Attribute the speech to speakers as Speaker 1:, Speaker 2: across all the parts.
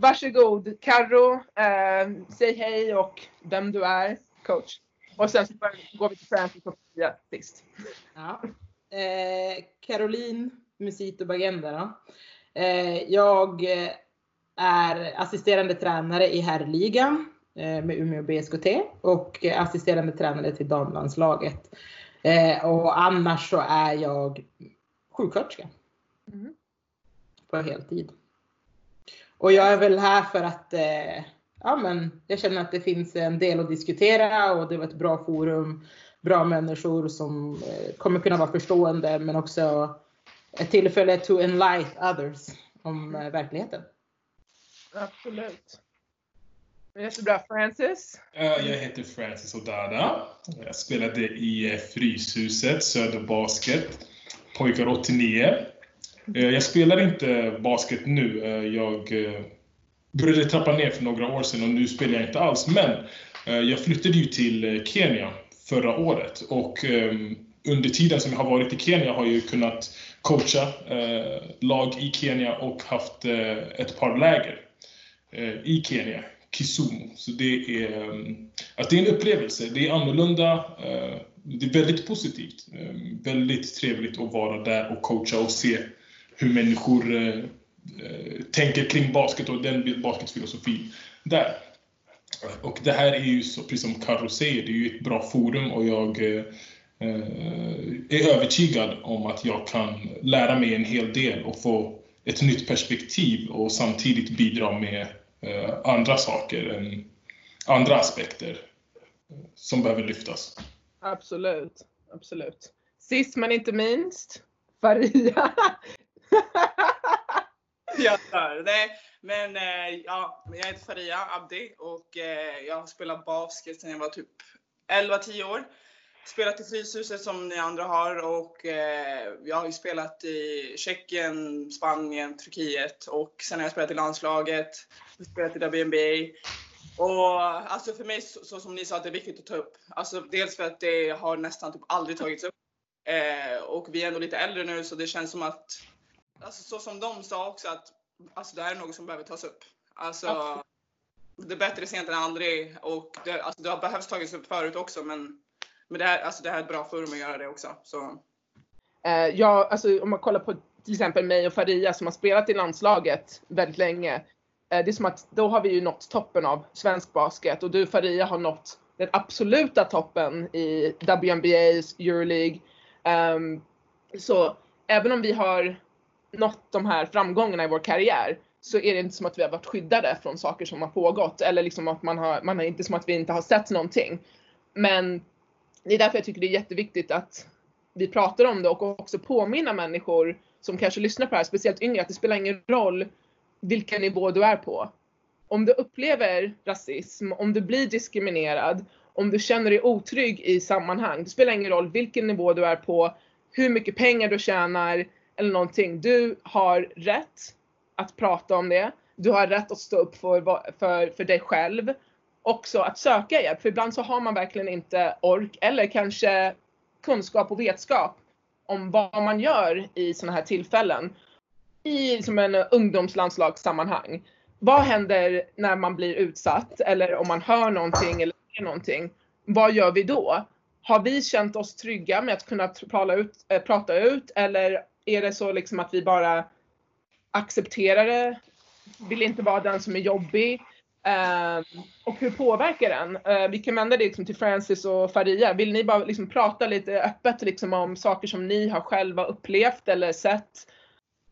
Speaker 1: Varsågod Carro, eh, säg hej och vem du är, coach. Och sen så går vi till Francis och Sofia sist.
Speaker 2: Ja. Eh, Caroline Musito Bagenda. Eh, jag är assisterande tränare i herrligan eh, med Umeå BSKT och assisterande tränare till damlandslaget. Eh, och annars så är jag sjuksköterska. Mm. På heltid. Och jag är väl här för att eh, ja, men jag känner att det finns en del att diskutera och det var ett bra forum, bra människor som eh, kommer kunna vara förstående men också ett tillfälle to enlight others om eh, verkligheten.
Speaker 1: Absolut. Jättebra. Francis?
Speaker 3: Jag heter Francis Odada. Jag spelade i Fryshuset, Söder Basket, pojkar 89. Eh, jag spelar inte basket nu. Eh, jag eh, började trappa ner för några år sedan och nu spelar jag inte alls. Men jag flyttade ju till Kenya förra året och ehm, under tiden som jag har varit i Kenya har jag ju kunnat coacha eh, lag i Kenya och haft eh, ett par läger eh, i Kenya, Kisumu. Så det är, att det är en upplevelse. Det är annorlunda. Det är väldigt positivt. Väldigt trevligt att vara där och coacha och se hur människor eh, tänker kring basket och den basketfilosofin där. Och det här är ju, så, precis som Carro säger, det är ju ett bra forum och jag eh, är övertygad om att jag kan lära mig en hel del och få ett nytt perspektiv och samtidigt bidra med eh, andra saker, andra aspekter som behöver lyftas.
Speaker 1: Absolut, absolut. Sist men inte minst, Faria.
Speaker 4: jag dör. Nej, men eh, ja, jag heter Faria Abdi och eh, jag har spelat basket sedan jag var typ 11-10 år. Spelat i Fryshuset som ni andra har och eh, jag har ju spelat i Tjeckien, Spanien, Turkiet och sen har jag spelat i landslaget, spelat i WNBA. Och alltså för mig, så, så, som ni sa, att det är viktigt att ta upp. Alltså dels för att det har nästan typ aldrig tagits upp. Eh, och vi är ändå lite äldre nu så det känns som att alltså, så som de sa också att alltså, det här är något som behöver tas upp. Alltså, Absolut. det är bättre sent än aldrig och det, alltså, det har behövts tagits upp förut också men, men det, här, alltså, det här är ett bra forum att göra det också. Så.
Speaker 1: Eh, ja, alltså om man kollar på till exempel mig och Faria som har spelat i landslaget väldigt länge. Eh, det är som att då har vi ju nått toppen av svensk basket och du Faria har nått den absoluta toppen i WNBA's Euroleague. Um, så även om vi har nått de här framgångarna i vår karriär så är det inte som att vi har varit skyddade från saker som har pågått eller liksom att man har, man är inte som att vi inte har sett någonting. Men det är därför jag tycker det är jätteviktigt att vi pratar om det och också påminna människor som kanske lyssnar på det här, speciellt yngre, att det spelar ingen roll vilken nivå du är på. Om du upplever rasism, om du blir diskriminerad, om du känner dig otrygg i sammanhang, det spelar ingen roll vilken nivå du är på, hur mycket pengar du tjänar, eller någonting. Du har rätt att prata om det. Du har rätt att stå upp för, för, för dig själv. Också att söka hjälp, för ibland så har man verkligen inte ork eller kanske kunskap och vetskap om vad man gör i sådana här tillfällen. I som en ungdomslandslagssammanhang. Vad händer när man blir utsatt eller om man hör någonting eller ser någonting? Vad gör vi då? Har vi känt oss trygga med att kunna prata ut, äh, prata ut eller är det så liksom att vi bara accepterar det, vill inte vara den som är jobbig. Uh, och hur påverkar den? Uh, vi kan vända det liksom till Francis och Faria. Vill ni bara liksom prata lite öppet liksom om saker som ni har själva upplevt eller sett?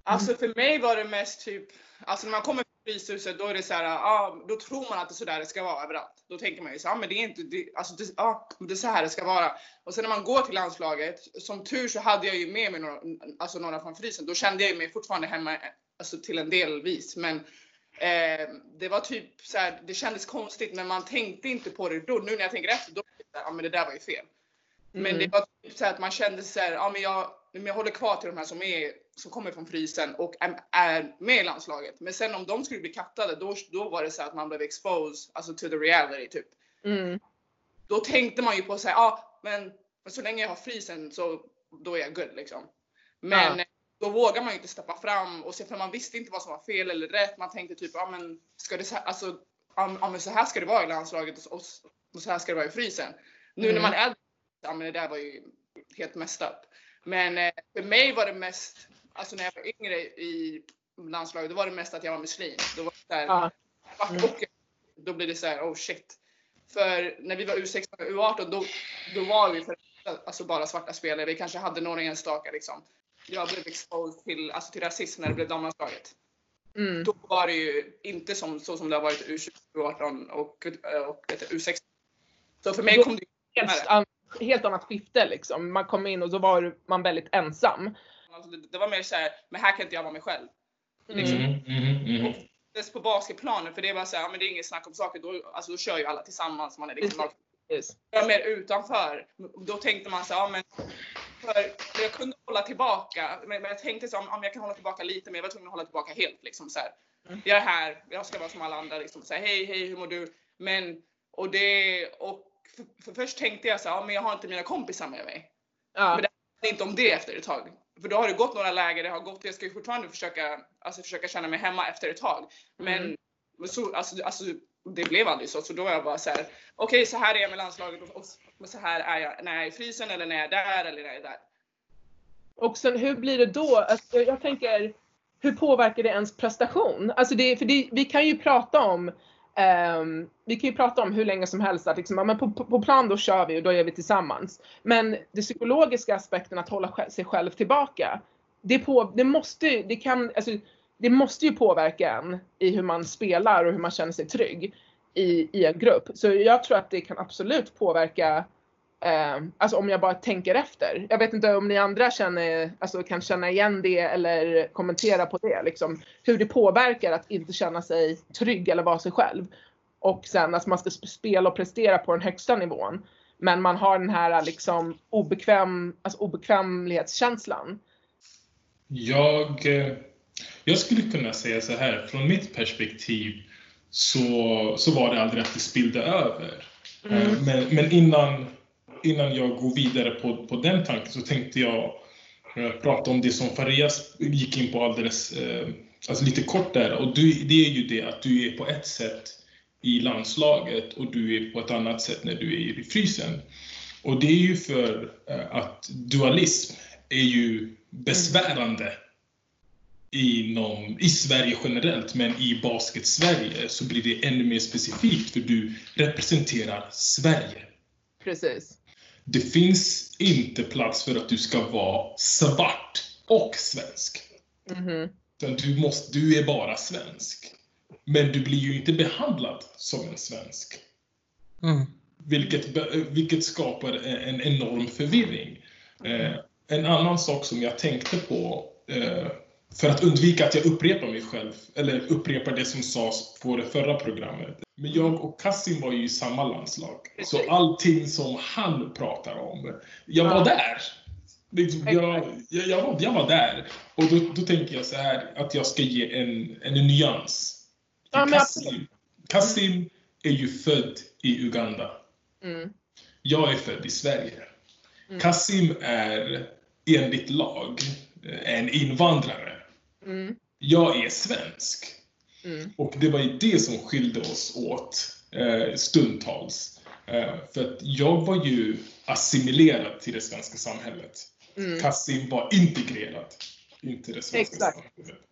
Speaker 4: Alltså för mig var det mest typ, alltså när man kommer till Fryshuset, då är det så här, ah, då tror man att det är så där det ska vara överallt. Då tänker man ju så, ah, men det är inte, det, alltså det, ah, det är så här det ska vara. Och sen när man går till landslaget, som tur så hade jag ju med mig några, alltså några från frysen. Då kände jag mig fortfarande hemma, alltså till en delvis. Men eh, det var typ så här, det kändes konstigt, men man tänkte inte på det då. Nu när jag tänker efter, då ja ah, men det där var ju fel. Men
Speaker 1: Mm.
Speaker 4: det var typ så att man kände så här, ja men jag, men jag håller kvar till de här som, är, som kommer från frysen och är, är med i landslaget. Men sen om de skulle bli kattade, då, då var det så att man blev exposed, alltså to the reality typ.
Speaker 1: Mm.
Speaker 4: Då tänkte man ju på så här, ja men, men så länge jag har frysen så då är jag good liksom. Men
Speaker 1: Ja.
Speaker 4: Då vågar man ju inte steppa fram och se för man visste inte vad som var fel eller rätt. Man tänkte typ, ja men ska det så här, alltså, ja men så här ska det vara i landslaget och, och, så här ska det vara i frysen. Nu när
Speaker 1: Mm.
Speaker 4: man är äldre, ja men det där var ju helt messed up. Men eh, för mig var det mest, alltså när jag var yngre i landslaget, då var det mest att jag var muslim. Då var det så här,
Speaker 1: Ja.
Speaker 4: svart
Speaker 1: Mm.
Speaker 4: och då blir det så här, oh shit. För när vi var U16 och U18 då, då var vi för, alltså bara svarta spelare. Vi kanske hade några enstaka liksom. Jag blev exposed till, alltså till rasism när det blev damlandslaget.
Speaker 1: Mm.
Speaker 4: Då var det ju inte som, så som det har varit i U20, U18 och, och vet du, U16. Så för mig
Speaker 1: Då-
Speaker 4: kom det
Speaker 1: Helt, an, helt annat skifte liksom. Man kom in och då var man väldigt ensam.
Speaker 4: alltså, det, det var mer så här, men här kan inte jag vara mig själv.
Speaker 1: Mm.
Speaker 3: Mm, mm, mm.
Speaker 4: Dels på basketplanen, för det var så här, ja, men det är inget snack om saker. Då, alltså, då kör ju alla tillsammans. Man är liksom jag mer utanför. Då tänkte man så här, ja, men för, jag kunde hålla tillbaka. Men, men jag tänkte så om, om jag kan hålla tillbaka lite, men jag var tvungen att hålla tillbaka helt. Liksom, så här.
Speaker 1: Mm.
Speaker 4: Jag är här, jag ska vara som alla andra. Liksom, så här, hej, hej, hur mår du? Men, och det, och för, för först tänkte jag så här, ja, men jag har inte mina kompisar med mig.
Speaker 1: Ja.
Speaker 4: Men det är inte om det efter ett tag. För då har det gått några läger, det har gått, jag ska ju fortfarande försöka, alltså försöka känna mig hemma efter ett tag. Men
Speaker 1: Mm.
Speaker 4: så, alltså, alltså, det blev aldrig så. Så då var jag bara så här: okej så här är jag med landslaget och, och så här är jag när jag är i frysen eller när jag är där eller när jag är där.
Speaker 1: Och sen hur blir det då? Alltså, jag tänker, hur påverkar det ens prestation? Alltså det, för det, vi kan ju prata om um, vi kan ju prata om hur länge som helst att liksom, ja, men på, på, på plan då kör vi och då är vi tillsammans. Men det psykologiska aspekten att hålla sig själv tillbaka, det, på, det måste det kan, alltså, det måste ju påverka en i hur man spelar och hur man känner sig trygg i, i en grupp. Så jag tror att det kan absolut påverka Eh, alltså om jag bara tänker efter. Jag vet inte om ni andra känner, alltså kan känna igen det eller kommentera på det. Liksom, hur det påverkar att inte känna sig trygg eller vara sig själv. Och sen att man ska spela och prestera på den högsta nivån. Men man har den här liksom obekväm, alltså obekvämlighetskänslan.
Speaker 3: Jag, eh, jag skulle kunna säga så här, från mitt perspektiv så, så var det aldrig att det spillde över.
Speaker 1: Mm.
Speaker 3: Eh, Men, men innan, innan jag går vidare på, på den tanken så tänkte jag eh, prata om det som Farias gick in på alldeles, eh, alltså lite kort där. Och du, det är ju det att du är på ett sätt i landslaget och du är på ett annat sätt när du är i frysen. Och det är ju för att dualism är ju besvärande inom, i Sverige generellt, men i basket-Sverige så blir det ännu mer specifikt för du representerar Sverige.
Speaker 1: Precis.
Speaker 3: Det finns inte plats för att du ska vara svart och svensk.
Speaker 1: Mhm.
Speaker 3: Utan du, måste, du är bara svensk. Men du blir ju inte behandlad som en svensk.
Speaker 5: Mm.
Speaker 3: Vilket, vilket skapar en enorm förvirring. Eh, en annan sak som jag tänkte på, eh, för att undvika att jag upprepar mig själv, eller upprepar det som sades på det förra programmet. Men jag och Kassim var ju i samma landslag. Så allting som han pratar om, jag var där. Liksom, jag, jag, var, jag var där. Och då, då tänker jag så här, att jag ska ge en, en nyans.
Speaker 1: Ja,
Speaker 3: Kassim, Kassim är ju född i Uganda.
Speaker 1: Mm.
Speaker 3: Jag är född i Sverige.
Speaker 1: Mm.
Speaker 3: Kassim är enligt lag en invandrare.
Speaker 1: Mm.
Speaker 3: Jag är svensk.
Speaker 1: Mm.
Speaker 3: Och det var ju det som skilde oss åt eh, stundtals. Eh, för att jag var ju assimilerad till det svenska samhället.
Speaker 1: Mm.
Speaker 3: Kassim var integrerad in till det svenska
Speaker 1: Exakt.
Speaker 3: samhället.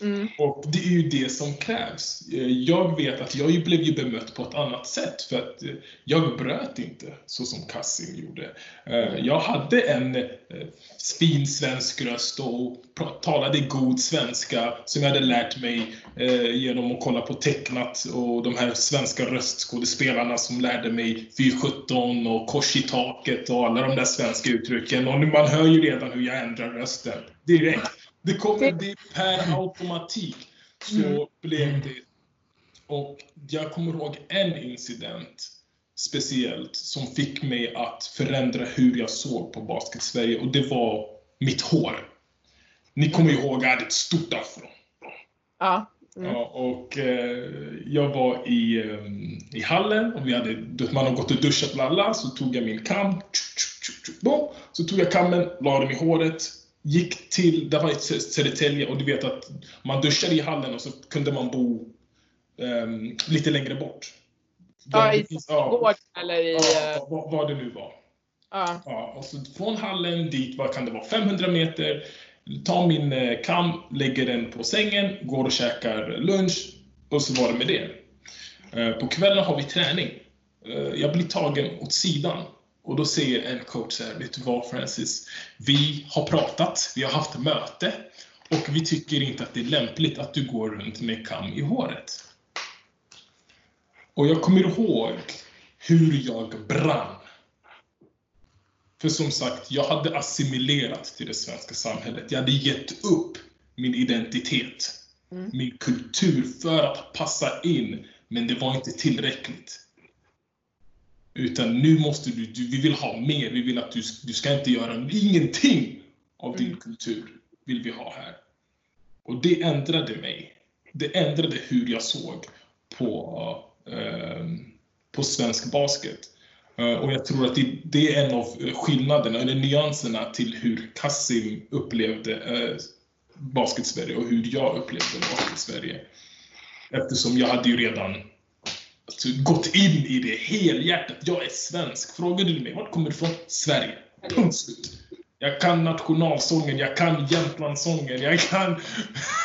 Speaker 1: Mm.
Speaker 3: Och det är ju det som krävs. Eh, Jag vet att jag blev ju bemött på ett annat sätt för att eh, jag bröt inte så som Kassim gjorde. Eh, Jag hade en fin svensk röst och talade god svenska som jag hade lärt mig genom att kolla på tecknat och de här svenska röstskådespelarna som lärde mig 417 och kors i taket och alla de där svenska uttrycken. Och man hör ju redan hur jag ändrar rösten direkt. Det kommer, det per automatik så
Speaker 1: Mm.
Speaker 3: blev det. Och jag kommer ihåg en incident speciellt som fick mig att förändra hur jag såg på Basket-Sverige och det var mitt hår. Ni kommer ihåg, jag hade ett stort afro.
Speaker 1: Ja. Mm.
Speaker 3: Ja, och eh, jag var i, eh, i hallen och vi hade, man har gått och duschat lalla, så tog jag min kam, så tog jag kammen, la den i håret, gick till, det var i Södertälje och du vet att man duschade i hallen och så kunde man bo um, lite längre bort.
Speaker 1: Ja, i gård eller i...
Speaker 3: Ja, eh, vad, vad det nu var.
Speaker 1: Ja.
Speaker 3: Ja, och så från hallen dit, vad kan det vara, 500 meter, tar min eh, kam, lägger den på sängen, går och käkar lunch och så var det med det. Eh, på kvällen har vi träning. Jag blir tagen åt sidan och då säger en coach så här, vet du vad Francis? Vi har pratat, vi har haft möte och vi tycker inte att det är lämpligt att du går runt med kam i håret. Och jag kommer ihåg hur jag brann. För som sagt, jag hade assimilerat till det svenska samhället. Jag hade gett upp min identitet, mm. min kultur för att passa in. Men det var inte tillräckligt. Utan nu måste du, du vi vill ha mer. Vi vill att du, du ska inte göra ingenting av din mm. kultur. Vill vi ha här. Och det ändrade mig. Det ändrade hur jag såg på, eh, på svensk basket. Eh, och jag tror att det, det, är en av skillnaderna, eller nyanserna till hur Kassim upplevde eh, Basket-Sverige och hur jag upplevde Basket-Sverige. Eftersom jag hade ju redan alltså, gått in i det helhjärtat. Jag är svensk. Frågade du mig, vart kommer du ifrån? Sverige. Punkt slut. Jag kan nationalsången, jag kan Jämtlandssången, jag kan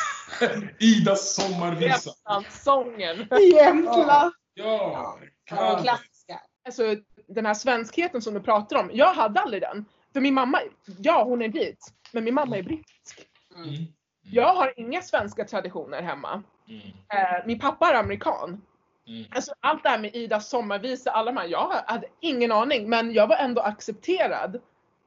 Speaker 3: Idas sommarvisa.
Speaker 1: Jämtlandssången.
Speaker 2: Jämtland!
Speaker 3: Ja,
Speaker 2: ja klassiska.
Speaker 1: Alltså den här svenskheten som du pratar om, jag hade aldrig den. För min mamma, ja hon är vit, men min mamma är brittisk. Mm. Mm. Jag har inga svenska traditioner hemma. Mm. Eh, min pappa är amerikan. Mm. Alltså allt det här med Idas sommarvisa, alla de här, jag hade ingen aning men jag var ändå accepterad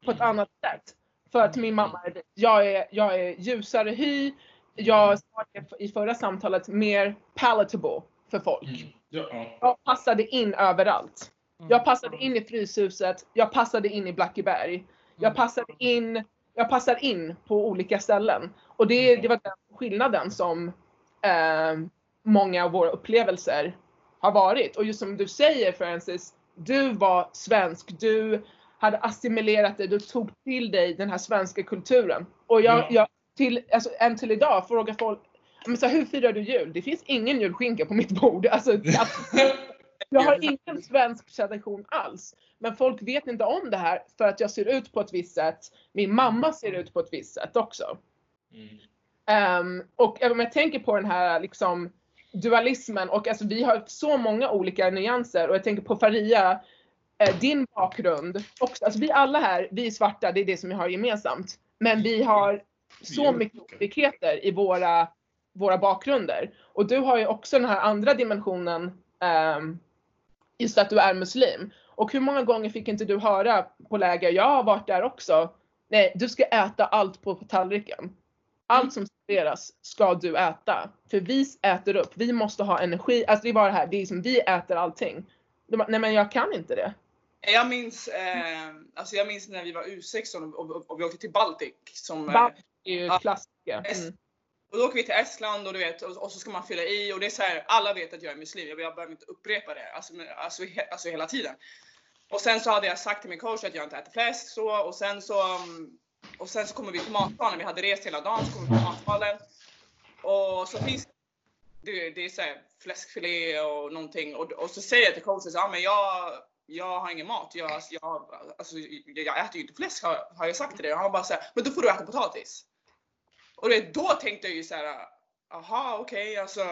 Speaker 1: på ett mm. annat sätt. För att min mamma är jag är, jag är ljusare hy, jag sa i förra samtalet mer palatable för folk. Mm.
Speaker 3: Ja.
Speaker 1: Jag passade in överallt. Mm. Jag passade in i Fryshuset, jag passade in i Blackeberg. Jag passade in, jag passar in på olika ställen. Och det, det var den skillnaden som eh, många av våra upplevelser har varit. Och just som du säger Francis, du var svensk, du hade assimilerat dig, du tog till dig den här svenska kulturen. Och jag, ja. jag till, alltså, än till idag frågar folk, men så hur firar du jul? Det finns ingen julskinka på mitt bord. Alltså, jag har ingen svensk tradition alls. Men folk vet inte om det här för att jag ser ut på ett visst sätt. Min mamma ser ut på ett visst sätt också. Mm. Um, och om jag tänker på den här liksom dualismen och alltså vi har så många olika nyanser och jag tänker på Faria, eh, din bakgrund också. Alltså vi alla här, vi är svarta, det är det som vi har gemensamt. Men vi har så mycket olikheter i våra, våra bakgrunder. Och du har ju också den här andra dimensionen, um, just att du är muslim. Och hur många gånger fick inte du höra på läger, jag har varit där också, nej du ska äta allt på tallriken. Allt som serveras ska du äta. För vi äter upp, vi måste ha energi. Alltså det var det här, det är som vi äter allting. nej men jag kan inte det.
Speaker 4: Jag minns, eh, alltså jag minns när vi var U16 och, och, och vi åkte till Baltic. Som,
Speaker 1: eh, Baltic är ju ja, klassiker.
Speaker 4: Mm. Och då åker vi till Estland och du vet, och, och, så ska man fylla i och det är så här, alla vet att jag är muslim. Jag, jag behöver inte upprepa det, alltså, alltså, he, alltså hela tiden. Och sen så hade jag sagt till min coach att jag inte äter fläsk så och sen så mm, och sen så kommer vi till matsalen. Vi hade rest hela dagen, så kommer vi till matsalen. Och så finns det, det är så här fläskfilé och någonting. Och, och så säger jag till coachen, ja men jag, jag har ingen mat. Jag, jag, alltså, jag äter ju inte fläsk har, har jag sagt till dig. Och han bara såhär, men då får du äta potatis. Och det, då tänkte jag ju såhär, aha okej, okay, alltså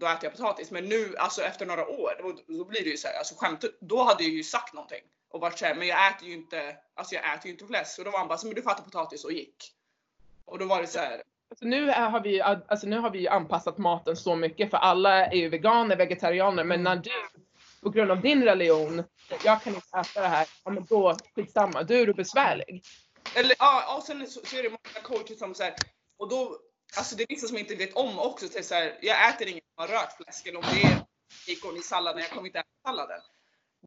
Speaker 4: då äter jag potatis. Men nu, alltså efter några år, då, då blir det ju såhär, alltså skämt, då hade jag ju sagt någonting och varit såhär, men jag äter ju inte, alltså jag äter ju inte fläsk. Och då var han bara, men du får äta potatis och gick. Och då var det så här.
Speaker 1: Alltså nu, har vi, alltså nu har vi anpassat maten så mycket för alla är ju veganer, vegetarianer, men när du på grund av din religion, jag kan inte äta det här, ja men då skitsamma, då är du besvärlig.
Speaker 4: Eller ja, och sen så, så är det många coacher som säger och då, alltså det är vissa som inte vet om också, så här, jag äter inget som har rört fläsk eller om det är ikon i salladen, jag kommer inte äta salladen.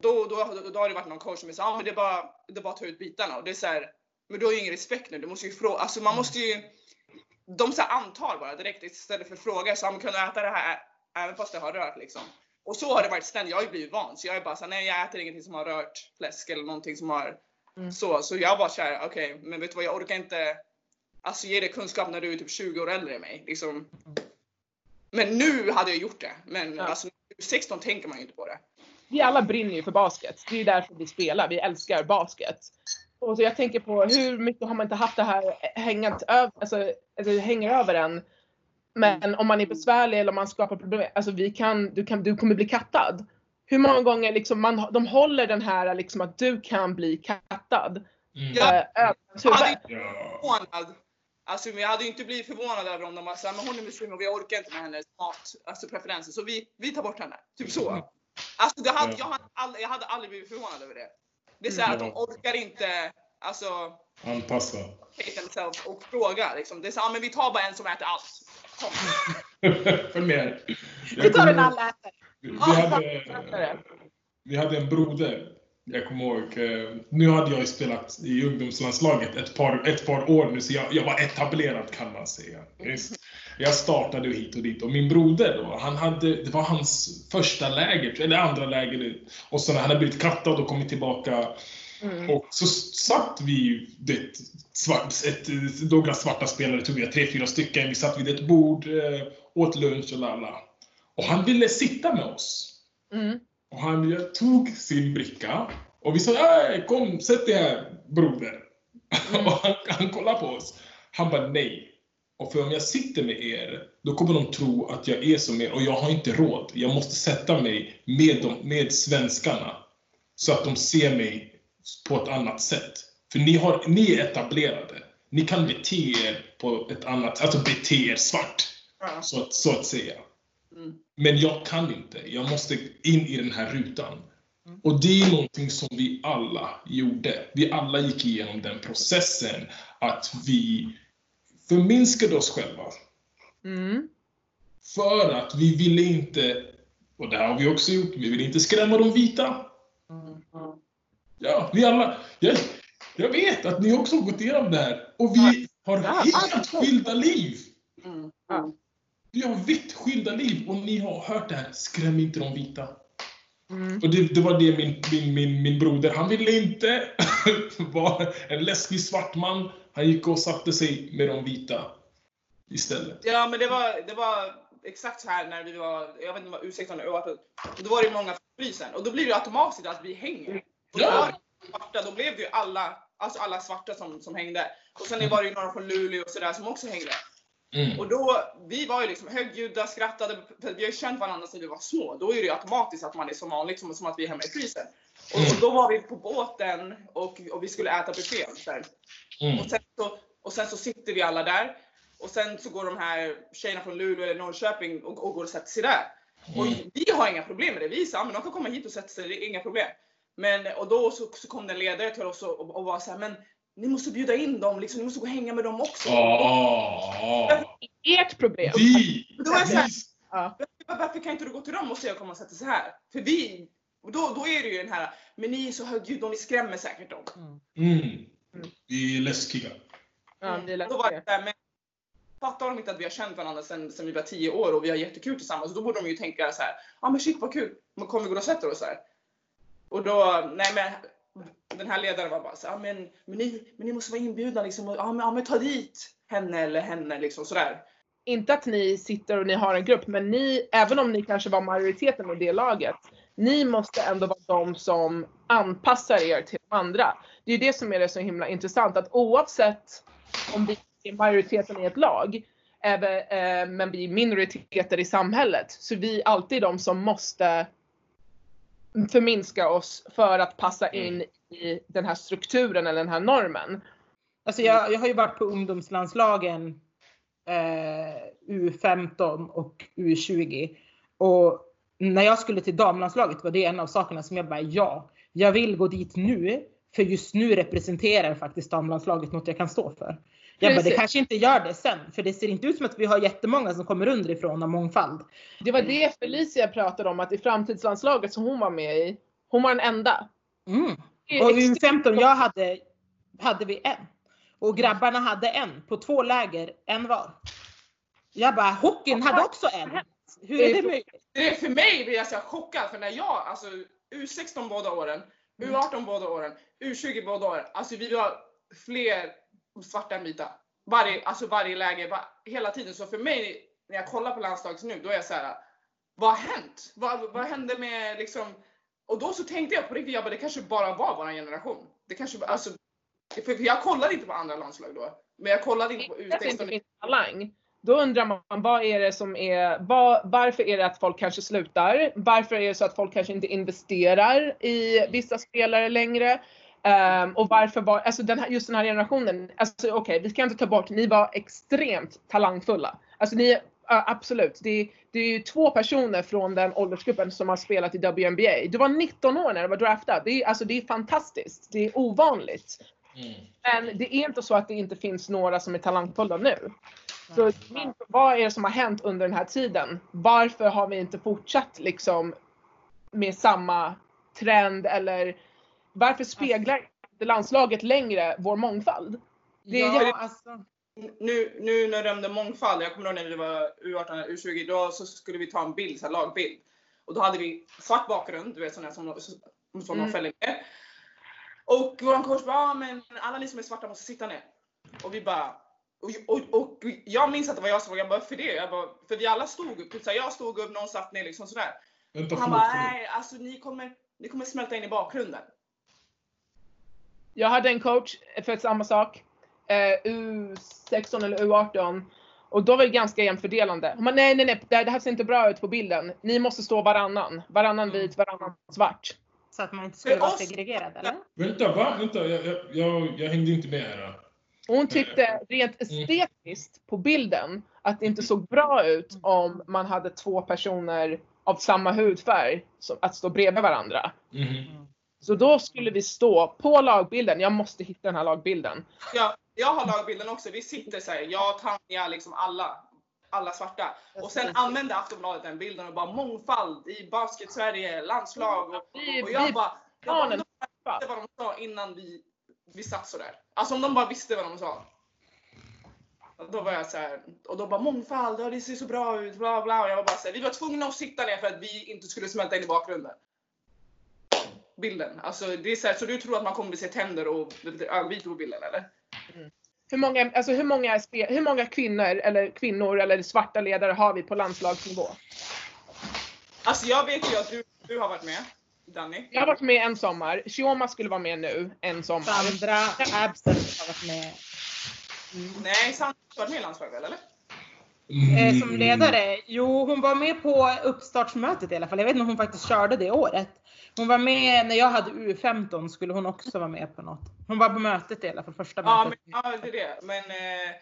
Speaker 4: Då, då, då, då har det varit någon coach som säger ah, men det är bara, det är bara att ta ut bitarna och det är så här, men du har ju ingen respekt nu. Du måste ju fråga, alltså man måste ju, de så antar bara direkt istället för fråga, så ah, kan äta det här även fast det har rört liksom. Och så har det varit ständigt. Jag har ju blivit van så jag är bara såhär, nej jag äter ingenting som har rört fläsk eller någonting som har
Speaker 1: Mm.
Speaker 4: så. Så jag var såhär, okej, okay, men vet du vad, jag orkar inte alltså ge dig kunskap när du är typ 20 år äldre än mig. Liksom. Men nu hade jag gjort det. Men
Speaker 1: Ja.
Speaker 4: alltså, 16 tänker man ju inte på det.
Speaker 1: Vi alla brinner ju för basket. Det är ju därför vi spelar. Vi älskar basket. Och så jag tänker på hur mycket har man inte haft det här hängat över, alltså, alltså hänger över en. Men om man är besvärlig eller om man skapar problem, alltså vi kan, du, kan, du kommer bli kattad. Hur många gånger liksom man, de håller den här liksom att du kan bli kattad.
Speaker 3: Mm.
Speaker 4: Ja.
Speaker 1: eh, över ens
Speaker 4: Jag hade inte
Speaker 3: Ja.
Speaker 4: förvånad. Alltså, jag hade ju inte blivit förvånad över om de var såhär, men hon är muslim och vi orkar inte med hennes mat, alltså preferenser, så vi, vi tar bort henne. Typ så. Alltså, det hade,
Speaker 3: Ja.
Speaker 4: jag, hade aldrig, jag hade aldrig blivit förvånad över det. Det är såhär att de orkar inte, alltså,
Speaker 3: Anpassa.
Speaker 4: och fråga liksom. Det är såhär, ah, men vi tar bara en som äter allt. Kom.
Speaker 3: Följ med.
Speaker 2: Vi tar en allätare.
Speaker 3: Vi
Speaker 1: Ja,
Speaker 3: hade, vi hade en broder. Jag kommer ihåg, eh, nu hade jag spelat i ungdomslandslaget ett par, ett par år nu, så jag, jag var etablerad kan man säga. Just. Jag startade hit och dit och min broder då, han hade, det var hans första läger, eller andra läger. Och så när han hade blivit kattad och kommit tillbaka
Speaker 1: Mm.
Speaker 3: och så satt vi, det, svart, ett, några svarta spelare, tog jag tre, fyra stycken, vi satt vid ett bord, eh, åt lunch och lalla. Och han ville sitta med oss.
Speaker 1: Mm.
Speaker 3: Och han tog sin bricka och vi sa "Äh, kom, sätt dig här broder. och han, han kollade på oss. Han bara nej. Och för om jag sitter med er, då kommer de tro att jag är som er och jag har inte råd. Jag måste sätta mig med, dem, med svenskarna. Så att de ser mig på ett annat sätt. För ni, har, ni är etablerade. Ni kan bete er på ett annat, alltså bete er svart.
Speaker 4: Ja.
Speaker 3: Så att, så att säga.
Speaker 4: Mm.
Speaker 3: Men jag kan inte. Jag måste in i den här rutan. Och det är någonting som vi alla gjorde. Vi alla gick igenom den processen. Att vi förminskade oss själva.
Speaker 1: Mm.
Speaker 3: För att vi ville inte, och det här har vi också gjort, vi ville inte skrämma de vita. Ja, vi alla. Jag, jag vet att ni också har gått igenom det här. Och vi har helt skilda liv.
Speaker 4: Mm.
Speaker 3: Vi har vitt skilda liv och ni har hört det här. Skräm inte de vita.
Speaker 1: Mm.
Speaker 3: Och det, det var det min, min, min, min broder, han ville inte vara en läskig svart man. Han gick och satte sig med de vita istället.
Speaker 4: Ja men det var, det var exakt så här när vi var, jag vet inte vad U16 eller U18. Då var det många på frysen och då blir det automatiskt att vi hänger. Och då,
Speaker 3: Ja.
Speaker 4: var det svarta, då blev det ju alla, alltså alla svarta som, som hängde. Och sen var det ju några från Luleå och sådär som också hängde.
Speaker 3: Mm.
Speaker 4: Och då, vi var ju liksom högljudda, skrattade, för vi har ju känt varandra sedan vi var små. Då är det ju automatiskt att man är som vanligt, som, som att vi är hemma i frysen. Och,
Speaker 3: Mm.
Speaker 4: då var vi på båten och, och vi skulle äta här.
Speaker 3: Mm.
Speaker 4: Och sen, så, och sen så sitter vi alla där. Och sen så går de här tjejerna från Luleå eller Norrköping och, och går och sätter sig där. Och
Speaker 3: Mm.
Speaker 4: vi har inga problem med det. Vi sa, men de kan komma hit och sätta sig, det är inga problem. Men, och då så, så kom det en ledare till oss och, och, och var så här, men ni måste bjuda in dem, liksom, ni måste gå och hänga med dem också.
Speaker 1: Ert problem.
Speaker 3: vi!
Speaker 4: Då är jag så här,
Speaker 1: Ja.
Speaker 4: varför kan inte du gå till dem och säga komma och sätta sig här? För vi, och då, då är det ju den här, men ni är så högljudda och ni skrämmer säkert dem.
Speaker 3: Mm. Vi är läskiga.
Speaker 1: Ja,
Speaker 4: Då var det här, men fattar de inte att vi har känt varandra sedan, sedan vi var 10 år och vi har jättekul tillsammans? Då borde de ju tänka så här, ja ah, men shit vad kul, men kommer vi gå och sätta oss här? Och då, nej men den här ledaren var bara så ah, men, men, ni, men ni måste vara inbjudna liksom, och, ah, men, ah, men ta dit henne eller henne liksom sådär.
Speaker 1: Inte att ni sitter och ni har en grupp, men ni, även om ni kanske var majoriteten i det laget, ni måste ändå vara de som anpassar er till de andra. Det är ju det som är det så himla intressant, att oavsett om vi är majoriteten i ett lag, eh, men vi är minoriteter i samhället, så vi är alltid de som måste förminska oss för att passa in i den här strukturen eller den här normen.
Speaker 2: Alltså jag, jag har ju varit på ungdomslandslagen eh, U15 och U20. Och när jag skulle till damlandslaget var det en av sakerna som jag bara ja, jag vill gå dit nu. För just nu representerar faktiskt damlandslaget något jag kan stå för. Jag bara, det kanske inte gör det sen. För det ser inte ut som att vi har jättemånga som kommer underifrån av mångfald.
Speaker 1: Det var det Felicia pratade om att i framtidslandslaget som hon var med i Hon var den enda.
Speaker 2: Mm. Och
Speaker 1: extremt-
Speaker 2: U15 jag hade, hade vi en. Och grabbarna hade en på två läger, en var. Jag bara, hockeyn hade också en. Hur är det möjligt?
Speaker 4: Det är för mig blir jag så chockad för när jag, alltså U16 båda åren, U18 båda åren, U20 båda åren, alltså vi var fler svarta än vita. Varje, alltså varje läge, var, hela tiden. Så för mig, när jag kollar på landslaget nu, då är jag så här. vad har hänt? Vad, vad hände med liksom, och då så tänkte jag på riktigt, jag bara, det kanske bara var vår generation. Det kanske, alltså, för jag kollade inte på andra landslag då. Men jag kollade inte på
Speaker 1: att det inte
Speaker 4: U16.
Speaker 1: finns talang. Då undrar man vad är det som är, vad, varför är det att folk kanske slutar? Varför är det så att folk kanske inte investerar i vissa spelare längre? Um, och varför var, alltså den här, just den här generationen, alltså okej vi kan inte ta bort, ni var extremt talangfulla. Alltså ni, uh, absolut, det, det är ju två personer från den åldersgruppen som har spelat i WNBA. Du var 19 år när du var draftad. Det är, alltså, det är fantastiskt, det är ovanligt.
Speaker 3: Mm.
Speaker 1: Men det är inte så att det inte finns några som är talangfulla nu. Så min, vad är det som har hänt under den här tiden? Varför har vi inte fortsatt liksom med samma trend eller varför speglar inte landslaget längre vår mångfald? Det är
Speaker 2: ja, alltså.
Speaker 4: nu, nu när du nämnde mångfald, jag kommer ihåg när vi var U18 eller U20, då så skulle vi ta en bild, så här, lagbild. Och då hade vi svart bakgrund, du vet sådana som, som, som
Speaker 1: Mm.
Speaker 4: de fäller ner. Och vår coach bara, ah, men alla ni som är svarta måste sitta ner. Och vi bara, och, och, och jag minns att det var jag som frågade, jag bara, för det? Jag bara, för vi alla stod upp, så här, jag stod upp, någon satt ner liksom sådär.
Speaker 3: Vänta,
Speaker 4: Och han bara, nej alltså ni kommer, ni kommer smälta in i bakgrunden.
Speaker 1: Jag hade en coach för samma sak. Eh, U16 eller U18. Och då var det ganska jämnt fördelande. Hon bara, nej nej nej, det här, det här ser inte bra ut på bilden. Ni måste stå varannan. Varannan vit, varannan svart.
Speaker 2: Så att man inte skulle vara segregerad eller?
Speaker 3: Vänta, va? Vänta, jag, jag, jag, jag hängde inte med här.
Speaker 1: Och hon tyckte rent estetiskt på bilden att det inte såg bra ut om man hade två personer av samma hudfärg som, att stå bredvid varandra.
Speaker 3: Mhm.
Speaker 1: Så då skulle vi stå på lagbilden. Jag måste hitta den här lagbilden.
Speaker 4: Jag, jag har lagbilden också. Vi sitter så här, jag, Tanja, liksom alla. Alla svarta. Och sen använde Aftonbladet den bilden och bara mångfald i basket-Sverige, landslag. Och, och jag bara, jag bara de visste vad de sa innan vi, vi satt sådär. Alltså om de bara visste vad de sa. Och Då var jag så här, och då bara mångfald, ja, det ser så bra ut, bla bla. Och jag var bara så här, vi var tvungna att sitta ner för att vi inte skulle smälta in i bakgrunden. Bilden. Alltså det är så, här, så du tror att man kommer se tänder och ögonvitor på bilden eller?
Speaker 1: Hur, många, alltså hur, många, hur många kvinnor eller kvinnor eller svarta ledare har vi på landslagsnivå?
Speaker 4: Alltså jag vet ju att du, du har varit med, Danny.
Speaker 1: Jag har varit med en sommar. Shioma skulle vara med nu en sommar.
Speaker 2: Sandra Absen har varit med.
Speaker 4: Nej, Sandra har varit med i landslaget eller?
Speaker 2: Eh, som
Speaker 3: Mm.
Speaker 2: ledare? Jo, hon var med på uppstartsmötet i alla fall. Jag vet inte om hon faktiskt körde det året. Hon var med när jag hade U15 skulle hon också vara med på något. Hon var på mötet i alla fall, första
Speaker 4: Ja,
Speaker 2: mötet.
Speaker 4: men, ja det är det. Men eh,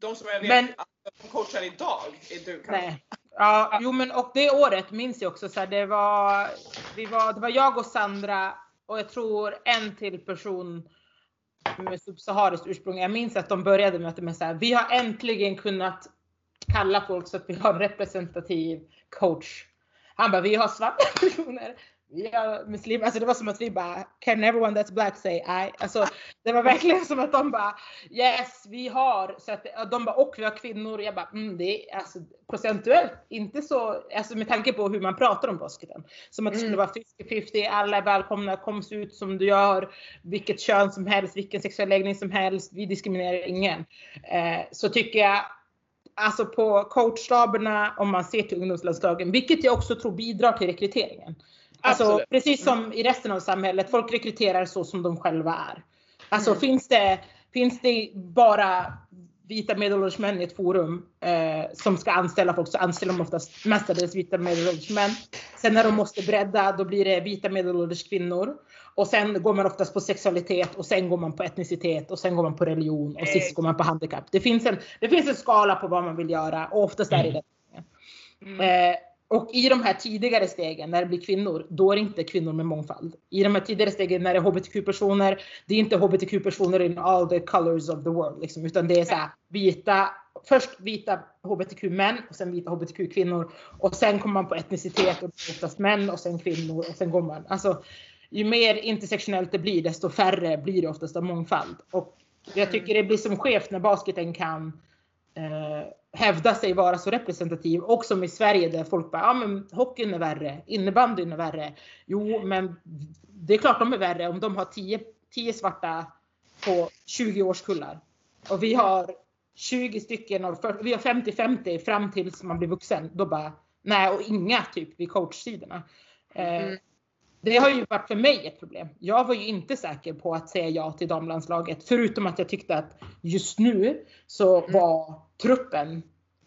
Speaker 4: de som jag vet
Speaker 2: Men-
Speaker 4: att de coachar idag är du kanske.
Speaker 2: Nej. Ja, jo men och det året minns jag också så här, det var, vi var, det var jag och Sandra och jag tror en till person med subsahariskt ursprung. Jag minns att de började mötet med så här, vi har äntligen kunnat kalla folk så att vi har en representativ coach. Han bara, vi har svarta personer. Vi har muslimer. Alltså det var som att vi bara, can everyone that's black say I? Alltså det var verkligen som att de bara, yes vi har. Så att, de bara, och vi har kvinnor. Jag bara, mm, det är alltså procentuellt inte så, alltså med tanke på hur man pratar om basketen. Som att det skulle
Speaker 1: Mm.
Speaker 2: vara 50-50, alla är välkomna, kom ut som du gör. Vilket kön som helst, vilken sexuell läggning som helst. Vi diskriminerar ingen. Eh, så tycker jag Alltså på coachstaberna om man ser till ungdomslandslagen, vilket jag också tror bidrar till rekryteringen. Alltså
Speaker 1: Absolut.
Speaker 2: precis som i resten av samhället, folk rekryterar så som de själva är. Alltså
Speaker 1: Mm.
Speaker 2: finns, det, finns det bara vita medelålders män i ett forum eh, som ska anställa folk så anställer de oftast mestadels vita medelålders män. Sen när de måste bredda då blir det vita medelålders kvinnor. Och sen går man oftast på sexualitet och sen går man på etnicitet och sen går man på religion och sist går man på handikapp. Det finns en, det finns en skala på vad man vill göra och oftast är det
Speaker 3: Mm.
Speaker 2: det.
Speaker 1: Mm.
Speaker 2: Eh, och i de här tidigare stegen när det blir kvinnor, då är det inte kvinnor med mångfald. I de här tidigare stegen när det är hbtq-personer, det är inte hbtq-personer in all the colors of the world. Liksom, utan det är så här, vita först vita hbtq-män och sen vita hbtq-kvinnor. Och sen kommer man på etnicitet och oftast män och sen kvinnor och sen går man. Alltså, ju mer intersektionellt det blir desto färre blir det oftast av mångfald. Och jag tycker det blir som skevt när basketen kan eh, hävda sig vara så representativ. Och som i Sverige där folk bara, ja men hockeyn är värre, innebandyn är värre. Jo men det är klart de är värre om de har 10, 10 svarta på 20 årskullar. Och vi har 20 stycken av, vi har 50-50 fram tills man blir vuxen. Då bara, nej och inga typ vid coachsidorna. Eh,
Speaker 1: Mm.
Speaker 2: Det har ju varit för mig ett problem. Jag var ju inte säker på att säga ja till damlandslaget. Förutom att jag tyckte att just nu så
Speaker 1: Mm.
Speaker 2: var truppen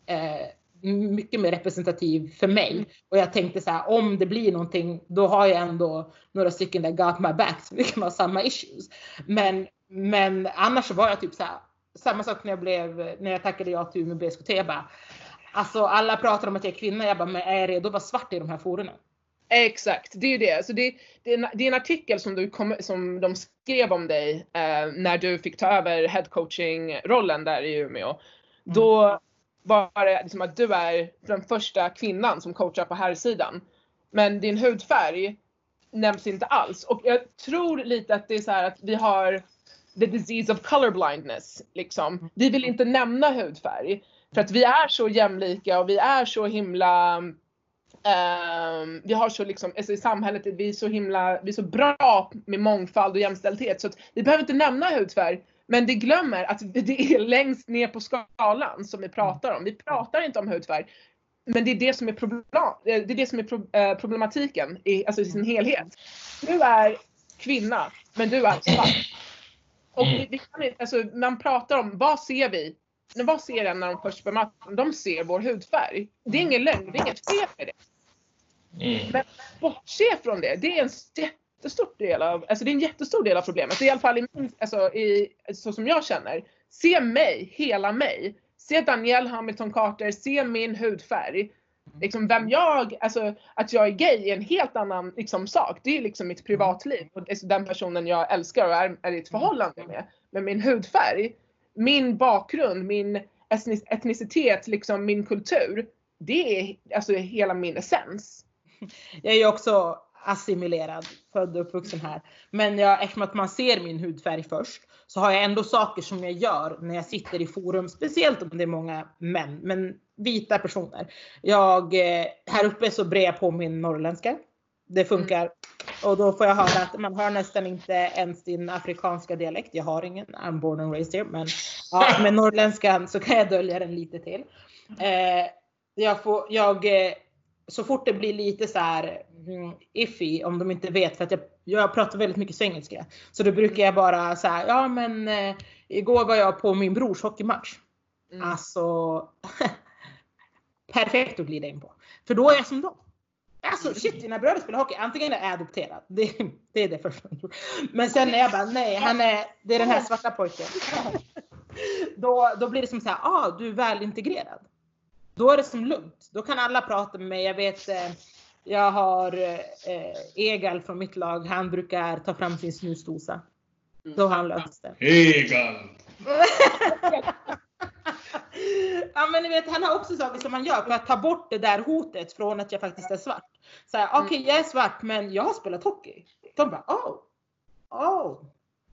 Speaker 2: eh, mycket mer representativ för mig.
Speaker 1: Mm.
Speaker 2: Och jag tänkte så här, om det blir någonting, då har jag ändå några stycken där got my back, så vi kan ha samma issues. Men, men annars var jag typ så här, samma sak när jag blev, när jag tackade ja till Umeå BSKT, jag bara, alltså alla pratar om att jag är kvinna, jag bara, men är jag redo att vara svart i de här forumen?
Speaker 1: Exakt, det är ju det. Så det, det, är en, det är en artikel som, du kom, som de skrev om dig eh, när du fick ta över headcoaching-rollen där i Umeå. Då var det liksom att du är den första kvinnan som coachar på här sidan. Men din hudfärg nämns inte alls. Och jag tror lite att det är så att vi har the disease of colorblindness. Liksom. Vi vill inte nämna hudfärg. För att vi är så jämlika och vi är så himla Ehm, vi har så liksom, alltså i samhället, är vi så himla, vi är så bra med mångfald och jämställdhet så att vi behöver inte nämna hudfärg. Men det glömmer att det är längst ner på skalan som vi pratar om. Vi pratar inte om hudfärg. Men det är det som är, problem, det är, det som är eh, problematiken i, alltså i sin helhet. Du är kvinna, men du är svart. Och vi, vi kan inte, alltså, man pratar om vad ser vi? Men vad ser en när de först bemöter De ser vår hudfärg. Det är ingen lögn, det är inget fel med det.
Speaker 3: Mm.
Speaker 1: Men bortse från det. Det är en jättestor del av, alltså det är en jättestor del av problemet. I alla fall i alltså i, så som jag känner. Se mig, hela mig. Se Danielle Hamilton Carter, se min hudfärg. Liksom vem jag, alltså att jag är gay är en helt annan liksom, sak. Det är liksom mitt privatliv. Och den personen jag älskar och är, är i ett förhållande med. Men min hudfärg, min bakgrund, min etnic- etnicitet, liksom min kultur. Det är alltså hela min essens.
Speaker 2: Jag är ju också assimilerad, född och uppvuxen här. Men jag, eftersom att man ser min hudfärg först så har jag ändå saker som jag gör när jag sitter i forum, speciellt om det är många män, men vita personer. Jag, eh, här uppe så brer jag på min norrländska. Det funkar. Och då får jag höra att man hör nästan inte ens din afrikanska dialekt. Jag har ingen, I'm born and raised here. Men ja, med norrländskan så kan jag dölja den lite till. Eh, jag får, jag, eh, så fort det blir lite så här mm, iffy om de inte vet för att jag, jag pratar väldigt mycket svengelska. Så då brukar jag bara säga ja men eh, igår var jag på min brors hockeymatch.
Speaker 1: Mm.
Speaker 2: Alltså perfekt att glida in på. För då är jag som dem. Alltså shit, dina bröder spelar hockey. Antingen är jag adopterad. Det, det är det första. Men sen är jag bara, nej, han är, det är den här svarta pojken. Då, då blir det som så här, ah, du är välintegrerad. Då är det som lugnt. Då kan alla prata med mig. Jag vet, eh, jag har eh, Egal från mitt lag. Han brukar ta fram sin snusdosa. Då har han löst det.
Speaker 3: Egan!
Speaker 2: ja men ni vet han har också saker som han gör för att ta bort det där hotet från att jag faktiskt är svart. Så här, okej jag är svart men jag har spelat hockey. De bara oh, oh.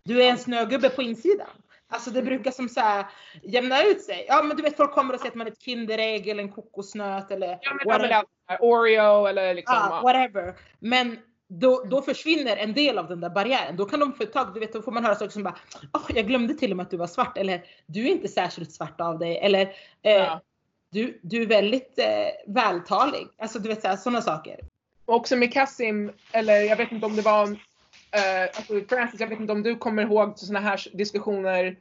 Speaker 2: Du är en snögubbe på insidan. Alltså det brukar som så här jämna ut sig. Ja men du vet folk kommer och säger att man är ett Kinderägg eller en kokosnöt eller
Speaker 1: Ja, men
Speaker 2: whatever.
Speaker 1: whatever. Oreo eller liksom.
Speaker 2: Ja, whatever. Men då, då försvinner en del av den där barriären. Då kan de ett tag, du vet, då får man höra saker som bara Åh, jag glömde till och med att du var svart. Eller du är inte särskilt svart av dig. Eller eh,
Speaker 1: Ja.
Speaker 2: du, du är väldigt eh, vältalig. Alltså du vet sådana saker.
Speaker 1: Och också med Kassim, eller jag vet inte om det var alltså Francis, jag vet inte om du kommer ihåg sådana här diskussioner,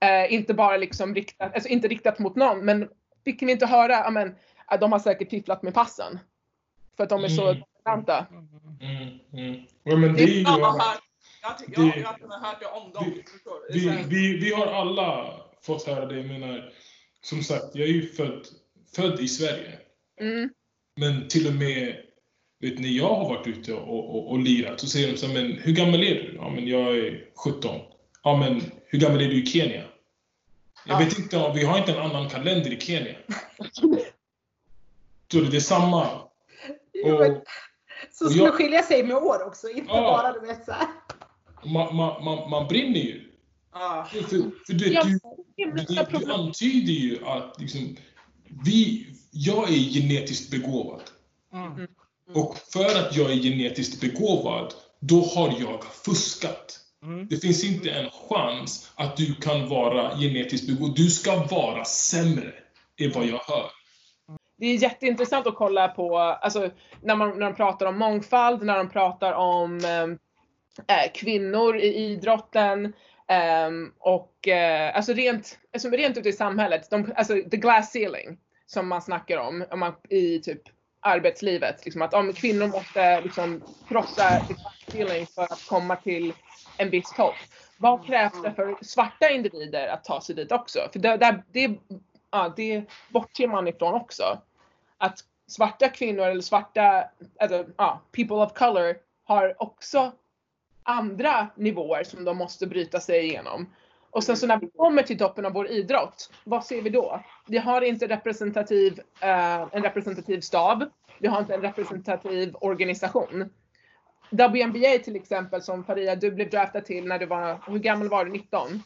Speaker 1: eh, inte bara liksom riktat, alltså inte riktat mot någon, men fick vi inte höra, ja men, att de har säkert fifflat med passen. För att de är så
Speaker 3: Mm.
Speaker 1: dominanta.
Speaker 3: Mm, mm. Ja, men det är ju...
Speaker 4: Jag jag, jag, jag har hört det om dem.
Speaker 3: Vi- Vi, vi, vi har alla fått höra det. Jag menar, som sagt, jag är ju född, född i Sverige.
Speaker 1: Mm.
Speaker 3: Men till och med vet, när jag har varit ute och, och, och lirat så säger de så här, men hur gammal är du? Ja, men jag är 17. Ja, men hur gammal är du i Kenya? Jag vet inte vi har inte en annan kalender i Kenya. Så det är samma.
Speaker 2: Jo, men-
Speaker 3: Och
Speaker 2: Så
Speaker 3: och
Speaker 2: skulle
Speaker 3: jag-
Speaker 2: skilja sig med år också, inte
Speaker 3: Ja.
Speaker 2: bara du vet så här.
Speaker 3: man, man, man, man brinner ju.
Speaker 4: Ja.
Speaker 3: För, för du,
Speaker 1: Ja,
Speaker 3: du, du, du antyder ju att liksom, vi, jag är genetiskt begåvad.
Speaker 2: Mm.
Speaker 3: Och för att jag är genetiskt begåvad, då har jag fuskat.
Speaker 2: Mm.
Speaker 3: Det finns inte en chans att du kan vara genetiskt begåvad. Du ska vara sämre, är vad jag hör.
Speaker 1: det är jätteintressant att kolla på, alltså när, man, när de pratar om mångfald, när de pratar om eh, kvinnor i idrotten ehm, och eh, alltså rent, alltså rent ute i samhället, de, alltså the glass ceiling som man snackar om, om man, i typ arbetslivet, liksom att om kvinnor måste liksom krossa the glass för att komma till en viss topp. Vad krävs det för svarta individer att ta sig dit också? För det, det, det, ja, det bortser man ifrån också. Att svarta kvinnor eller svarta, alltså, ja, people of color har också andra nivåer som de måste bryta sig igenom. Och sen så när vi kommer till toppen av vår idrott, vad ser vi då? Vi har inte representativ, eh, en representativ stab. Vi har inte en representativ organisation. WNBA till exempel som Faria, du blev draftad till när du var, hur gammal var du? 19?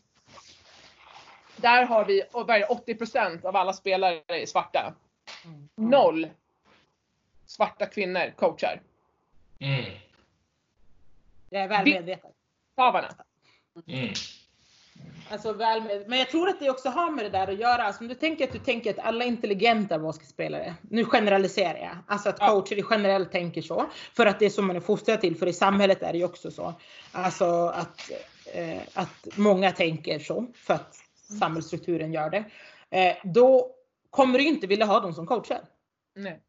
Speaker 1: Där har vi, och vad är det, 80% av alla spelare är svarta. Noll svarta kvinnor coachar.
Speaker 3: Mm.
Speaker 2: Jag är väl medveten.
Speaker 1: Stavarna.
Speaker 3: Mm.
Speaker 2: Alltså väl med, men jag tror att det också har med det där att göra. Alltså om du tänker att du tänker att alla intelligenta basketspelare, nu generaliserar jag, alltså att
Speaker 1: Ja.
Speaker 2: coacher generellt tänker så. För att det är så man är fostrad till, för i samhället är det ju också så. Alltså att, eh, att många tänker så, för att samhällsstrukturen gör det. Eh, då kommer du inte vilja ha dem som coacher.
Speaker 1: Nej.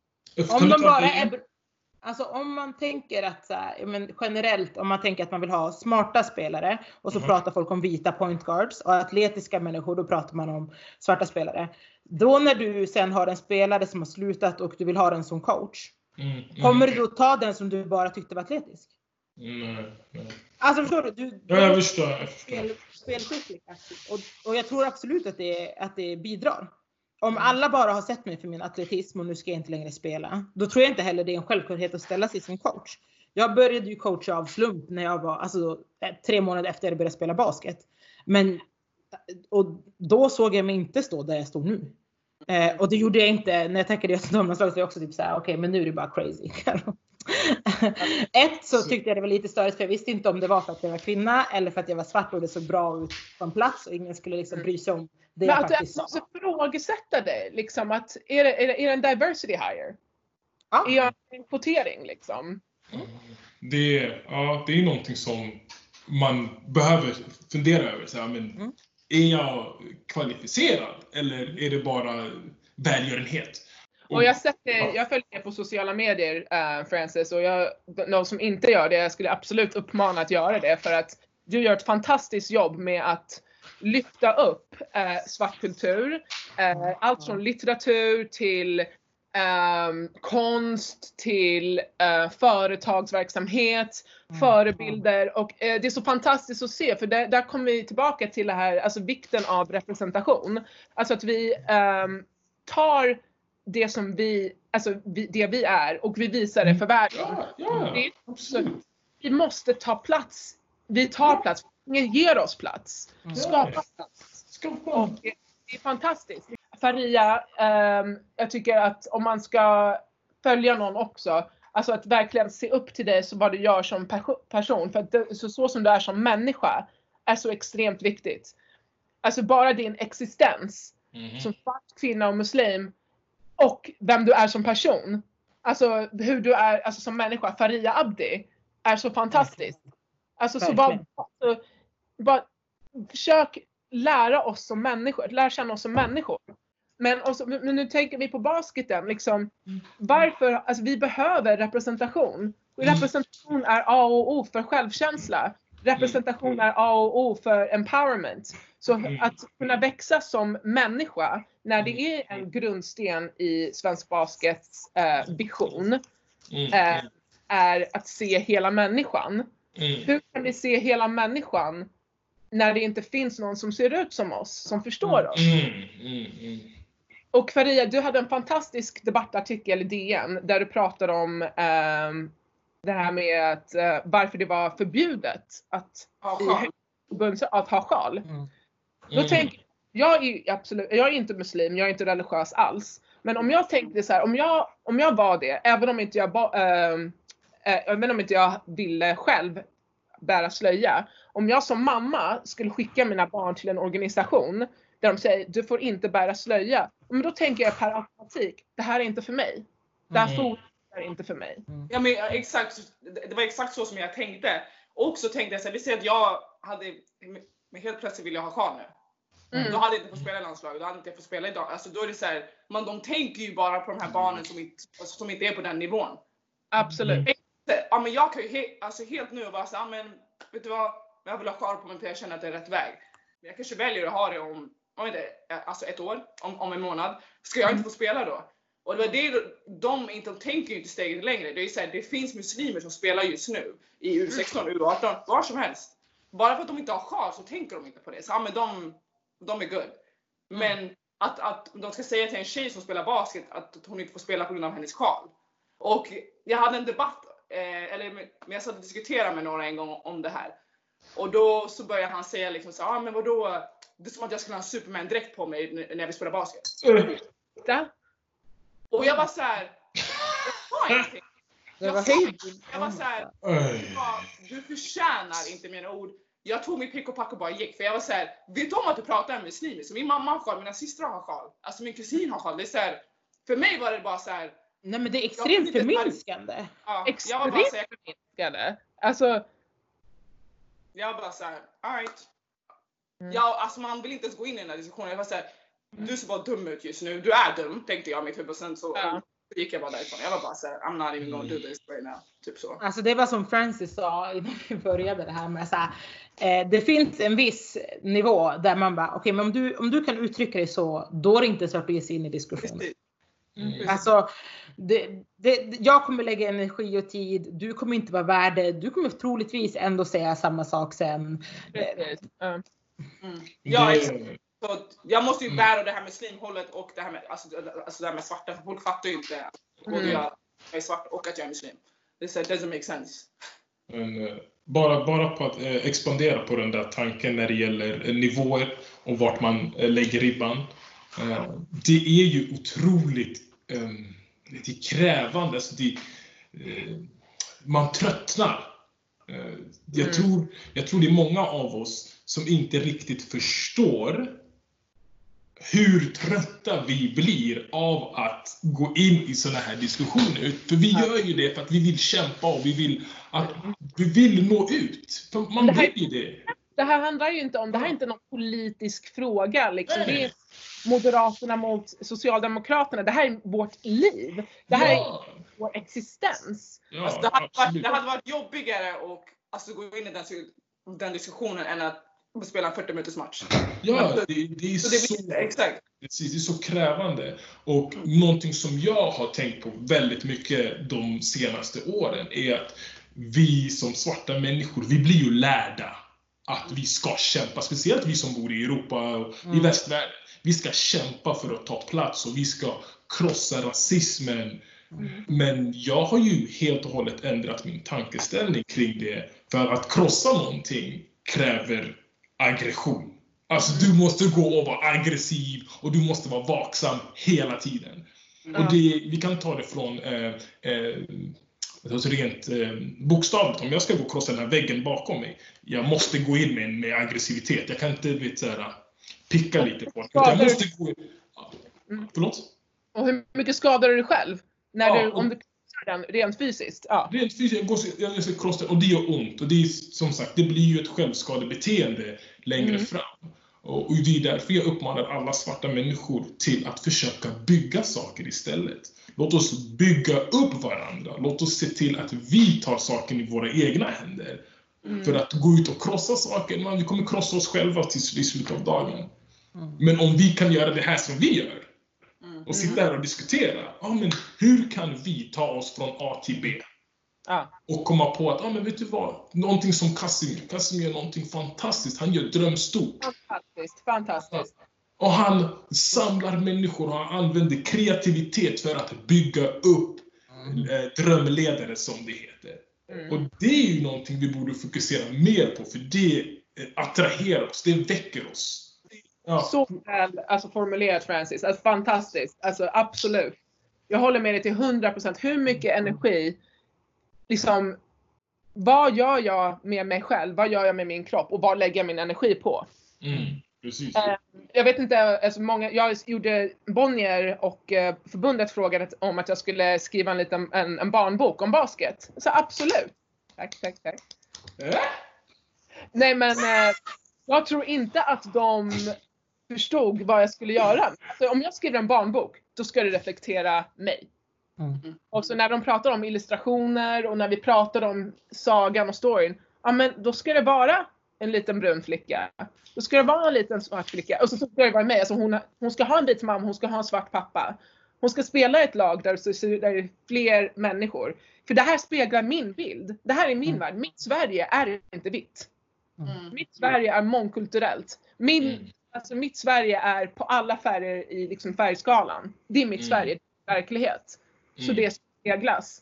Speaker 2: Om de bara är... Alltså om man tänker att så här, men generellt, om man tänker att man vill ha smarta spelare och så
Speaker 3: Mhm.
Speaker 2: pratar folk om vita point guards och atletiska människor, då pratar man om svarta spelare. Då när du sen har en spelare som har slutat och du vill ha den som coach,
Speaker 3: Mm, mm.
Speaker 2: kommer du då ta den som du bara tyckte var atletisk?
Speaker 3: Nej, nej.
Speaker 2: Alltså förstår du? du
Speaker 3: Ja, jag förstår. Jag förstår.
Speaker 2: spel, spelskicklig. Och, och jag tror absolut att det, att det bidrar. Om alla bara har sett mig för min atletism och nu ska jag inte längre spela, då tror jag inte heller det är en självklarhet att ställa sig som coach. Jag började ju coacha av slump när jag var, alltså eh, tre månader efter jag började spela basket. Men, och då såg jag mig inte stå där jag står nu. Eh, och det gjorde jag inte när jag tackade jag till damlandslaget. var jag också typ såhär, okej men nu är det bara crazy. Ett så tyckte jag det var lite störigt för jag visste inte om det var för att jag var kvinna eller för att jag var svart och det såg bra ut på en plats och ingen skulle liksom bry sig om det
Speaker 1: Men
Speaker 2: jag
Speaker 1: att du
Speaker 2: faktiskt sa.
Speaker 1: måste ifrågasätta det, liksom att är det, är det, är det en diversity hire?
Speaker 2: Ja.
Speaker 1: Är jag en kvotering liksom?
Speaker 3: Det, är- ja, det är någonting som man behöver fundera över. Så här, men
Speaker 2: Mm.
Speaker 3: Är jag kvalificerad eller är det bara välgörenhet?
Speaker 1: Och jag, sett det, jag följer det på sociala medier, eh, Francis, och jag, de som inte gör det, jag skulle absolut uppmana att göra det för att du gör ett fantastiskt jobb med att lyfta upp eh, svart kultur. Eh, allt från litteratur till ehm, konst till eh, företagsverksamhet, förebilder och eh, det är så fantastiskt att se för där, där kommer vi tillbaka till det här, alltså vikten av representation. Alltså att vi ehm, tar det som vi, alltså vi, det vi är och vi visar det för världen.
Speaker 3: Ja, ja,
Speaker 1: Det är
Speaker 3: absolut.
Speaker 1: Vi måste ta plats. Vi tar plats. Ingen ger oss plats. Skapa plats. Och det är fantastiskt. Faria, ehm, jag tycker att om man ska följa någon också, alltså att verkligen se upp till dig som vad du gör som perso- person. För att det, så, så som du är som människa är så extremt viktigt. Alltså bara din existens
Speaker 3: Mhm.
Speaker 1: som svart kvinna och muslim och vem du är som person. Alltså hur du är alltså, som människa. Faria Abdi är så fantastisk. Alltså så bara, alltså, bara försök lära oss som människor, lära känna oss som människor. Men, också, men nu tänker vi på basketen, liksom, varför, alltså vi behöver representation. Representation är A och O för självkänsla. Representation är A och O för empowerment. Så att kunna växa som människa när det är en grundsten i svensk baskets eh, vision
Speaker 3: Mm,
Speaker 1: eh,
Speaker 3: mm,
Speaker 1: är att se hela människan.
Speaker 3: mm.
Speaker 1: Hur kan vi se hela människan när det inte finns någon som ser ut som oss, som förstår oss.
Speaker 3: Mm, mm, mm.
Speaker 1: Och Faria, du hade en fantastisk debattartikel i DN där du pratade om ehm, det här med att, eh, varför det var förbjudet att, i
Speaker 4: sjal.
Speaker 1: att ha sjal.
Speaker 2: Mm.
Speaker 1: Då
Speaker 3: Mm.
Speaker 1: tänker jag är absolut, jag är inte muslim, jag är inte religiös alls. Men om jag tänkte så här, om jag, om jag var det, även om inte jag, ba, ehm, eh, även om inte jag ville själv bära slöja. Om jag som mamma skulle skicka mina barn till en organisation där de säger du får inte bära slöja. Men då tänker jag per automatik, det här är inte för mig. Det här
Speaker 3: Mm.
Speaker 1: Är inte för mig.
Speaker 4: Ja, men exakt, det var exakt så som jag tänkte. Och så tänkte jag så här, vi säger att jag hade, men helt plötsligt vill jag ha sjal nu.
Speaker 1: Mm.
Speaker 4: Då hade jag inte fått spela i landslaget, då hade inte jag fått spela idag. Alltså då är det så här, man, de tänker ju bara på de här barnen som inte, alltså, som inte är på den nivån.
Speaker 1: Absolut.
Speaker 3: Mm.
Speaker 4: Ja men jag kan ju he, alltså, helt nu vara såhär, men vet du vad? Jag vill ha sjal på mig för jag känner att det är rätt väg. Men jag kanske väljer att ha det om, om inte, alltså ett år, om, om en månad. Ska jag inte få spela då? Och det var det de inte, tänker inte steget längre. Det är ju såhär, det finns muslimer som spelar just nu i U16, U18, var som helst. Bara för att de inte har sjal så tänker de inte på det. Så ja men de, de är good. Men att, att de ska säga till en tjej som spelar basket att hon inte får spela på grund av hennes sjal. Och jag hade en debatt, eh, eller men jag satt och diskuterade med några en gång om det här. Och då så började han säga liksom så ah, men vadå? Det är som att jag skulle ha en superman direkt på mig när vi spelar basket.
Speaker 1: Där.
Speaker 4: Och jag var så här. Jag sa ingenting. Jag
Speaker 2: var
Speaker 4: sa-
Speaker 2: höjd.
Speaker 4: Jag var så här.
Speaker 3: Oj.
Speaker 4: Ja, du förtjänar inte mina ord. Jag tog mitt pick och pack och bara gick. För jag var så här, vet du om att du pratar med muslimer? Så min mamma har sjal, mina systrar har sjal. Alltså min kusin har sjal. Det är så här, för mig var det bara så här.
Speaker 2: Nej men det är extremt förminskande.
Speaker 4: Ja, jag var bara så här,
Speaker 1: Extremt förminskade. Alltså,
Speaker 4: jag var bara så här, alright.
Speaker 1: Mm.
Speaker 4: Ja, alltså man vill inte ens gå in i den här diskussionen. Jag var så här, du ser bara dum ut just nu. Du är dum, tänkte jag i mitt huvud. Sen så
Speaker 1: Ja.
Speaker 4: så gick jag bara därifrån. Jag var bara så här, I'm not even gonna do this right now. Typ så.
Speaker 2: Alltså det var som Francis sa innan vi började det här med så här, eh, det finns en viss nivå där man bara, okej men om du, om du kan uttrycka dig så, då är det inte svårt att ge sig in i diskussionen.
Speaker 4: Precis.
Speaker 3: Mm.
Speaker 2: Alltså, det, det, jag kommer lägga energi och tid, du kommer inte vara värd det, du kommer troligtvis ändå säga samma sak sen.
Speaker 1: precis. Ja.
Speaker 4: Mm. Ja, exakt. Så jag måste ju
Speaker 3: Mm.
Speaker 4: bära det här med slimhållet och det här med, alltså, alltså det här med svarta. För folk fattar ju inte både
Speaker 1: Mm.
Speaker 4: jag är svart och att jag är muslim. Det it doesn't make sense.
Speaker 3: Men, eh, bara, bara på att eh, expandera på den där tanken när det gäller eh, nivåer och vart man lägger ribban. Det är ju otroligt eh, det är krävande. Alltså det, man tröttnar. Jag,
Speaker 1: Mm.
Speaker 3: tror, jag tror det är många av oss som inte riktigt förstår hur trötta vi blir av att gå in i sådana här diskussioner. För vi gör ju det för att vi vill kämpa och vi vill, att, vi vill nå ut. För man
Speaker 1: Det här-
Speaker 3: vill ju det.
Speaker 1: Det här handlar ju inte om, det här är inte någon politisk fråga liksom. Det är Moderaterna mot Socialdemokraterna. Det här är vårt liv. Det här är
Speaker 3: ja,
Speaker 1: vår existens.
Speaker 3: ja,
Speaker 4: Alltså, det, hade varit, det hade varit jobbigare att alltså, gå in i den, den diskussionen än att spela en 40 minuters match.
Speaker 3: Ja, det, det är
Speaker 4: Så det
Speaker 3: så
Speaker 4: blir, exakt.
Speaker 3: Precis, det är så krävande. Och någonting som jag har tänkt på väldigt mycket de senaste åren är att vi som svarta människor, vi blir ju lärda att vi ska kämpa, speciellt vi som bor i Europa och i
Speaker 2: Mm.
Speaker 3: västvärlden. Vi ska kämpa för att ta plats och vi ska krossa rasismen. Men jag har ju helt och hållet ändrat min tankeställning kring det. För att krossa någonting kräver aggression. Alltså du måste gå och vara aggressiv och du måste vara vaksam hela tiden.
Speaker 1: Ja.
Speaker 3: Och det, vi kan ta det från eh, eh, alltså rent eh, bokstavligt. Om jag ska gå och krossa den här väggen bakom mig. Jag måste gå in med, med aggressivitet. Jag kan inte vet, så här, picka lite på Jag måste gå in.
Speaker 1: Mm.
Speaker 3: Förlåt?
Speaker 1: Och hur mycket skadar du dig själv? När
Speaker 3: Ja,
Speaker 1: du, om du krossar den rent fysiskt? Ja.
Speaker 3: Rent fysiskt, jag, går, jag ska krossa och det gör ont. Och det är som sagt, det blir ju ett självskadebeteende längre
Speaker 1: Mm.
Speaker 3: fram. Och, och det är därför jag uppmanar alla svarta människor till att försöka bygga saker istället. Låt oss bygga upp varandra. Låt oss se till att vi tar saken i våra egna händer.
Speaker 1: Mm.
Speaker 3: För att gå ut och krossa saker, man, vi kommer krossa oss själva till i slutet av dagen.
Speaker 2: Mm.
Speaker 3: Men om vi kan göra det här som vi gör
Speaker 4: Mm.
Speaker 3: och sitta här och diskutera. Ja, men hur kan vi ta oss från A till B?
Speaker 1: Ja.
Speaker 3: Och komma på att, ah, men vet du vad? Någonting som Kasim, Kasim gör någonting fantastiskt. Han gör drömstort.
Speaker 1: Fantastiskt, fantastiskt.
Speaker 3: Och han samlar människor och han använder kreativitet för att bygga upp eh, drömledare som det heter.
Speaker 1: Mm.
Speaker 3: Och det är ju någonting vi borde fokusera mer på för det eh, attraherar oss, det väcker oss. Ja.
Speaker 1: Så väl alltså, formulerat Francis. Alltså, fantastiskt. Alltså, absolut. Jag håller med dig till 100%. Hur mycket energi, liksom, vad gör jag med mig själv? Vad gör jag med min kropp? Och vad lägger jag min energi på?
Speaker 3: Mm, precis.
Speaker 1: Eh, Jag vet inte, alltså många, jag gjorde Bonnier och eh, förbundet frågade om att jag skulle skriva en liten en, en barnbok om basket. Så absolut. Tack, tack, tack.
Speaker 3: Eh?
Speaker 1: Nej men jag tror inte att de förstod vad jag skulle göra. Alltså, om jag skriver en barnbok, då ska det reflektera mig.
Speaker 2: Mm.
Speaker 1: Och så när de pratar om illustrationer och när vi pratar om sagan och storyn, ja men då ska det vara en liten brun flicka. Då ska det vara en liten svart flicka. Och så ska det vara mig. Alltså hon, hon ska ha en vit mamma, hon ska ha en svart pappa. Hon ska spela i ett lag där, det är fler människor. För det här speglar min bild. Det här är min
Speaker 2: Mm.
Speaker 1: värld. Mitt Sverige är inte vitt.
Speaker 4: Mm.
Speaker 1: Mitt Sverige är mångkulturellt. Min,
Speaker 3: Mm.
Speaker 1: alltså mitt Sverige är på alla färger i liksom färgskalan. Det är mitt
Speaker 3: Mm.
Speaker 1: Sverige, verklighet. Så
Speaker 3: Mm.
Speaker 1: det speglas.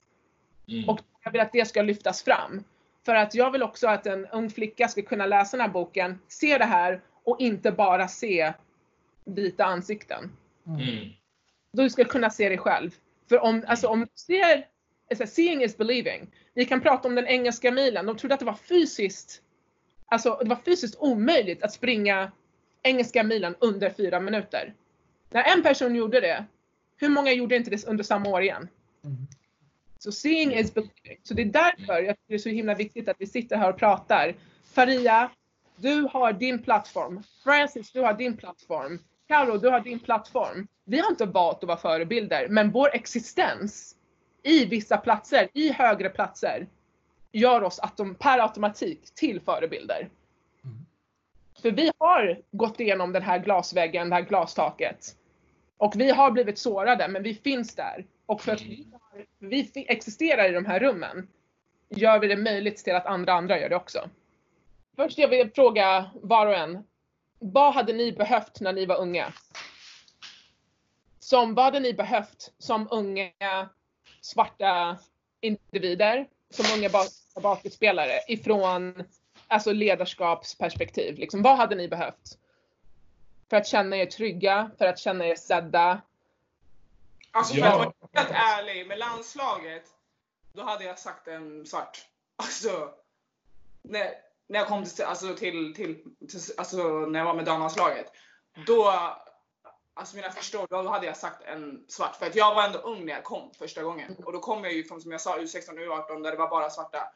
Speaker 3: Mm.
Speaker 1: Och jag vill att det ska lyftas fram. För att jag vill också att en ung flicka ska kunna läsa den här boken, se det här och inte bara se vita ansikten.
Speaker 3: Mm.
Speaker 1: Du ska kunna se dig själv. För om, alltså om du ser, alltså, seeing is believing. Vi kan prata om den engelska milen. De trodde att det var fysiskt, alltså det var fysiskt omöjligt att springa engelska milen under fyra minuter. När en person gjorde det, hur många gjorde inte det under samma år igen?
Speaker 2: Mm.
Speaker 1: Så seeing is believing. Så det är därför jag tycker det är så himla viktigt att vi sitter här och pratar. Faria, du har din plattform. Francis, du har din plattform. Karo, du har din plattform. Vi har inte valt att vara förebilder, men vår existens i vissa platser, i högre platser, gör oss att de per automatik till förebilder.
Speaker 2: Mm.
Speaker 1: För vi har gått igenom den här glasväggen, det här glastaket. Och vi har blivit sårade, men vi finns där. Och för att vi, har- vi existerar i de här rummen gör vi det möjligt till att andra andra gör det också. Först jag vill fråga var och en. Vad hade ni behövt när ni var unga? Som, vad hade ni behövt som unga svarta individer, som unga bas- basketspelare ifrån alltså ledarskapsperspektiv? Liksom, vad hade ni behövt? För att känna er trygga, för att känna er sedda.
Speaker 4: Alltså för
Speaker 3: Ja.
Speaker 4: att vara helt ärlig, med landslaget, då hade jag sagt en svart. Alltså, när, när jag kom till, alltså, till, till, till alltså, när jag var med damlandslaget, då, alltså mina första år, då hade jag sagt en svart. För att jag var ändå ung när jag kom första gången. Och då kom jag ju från, som jag sa, U16 och U18 där det var bara svarta.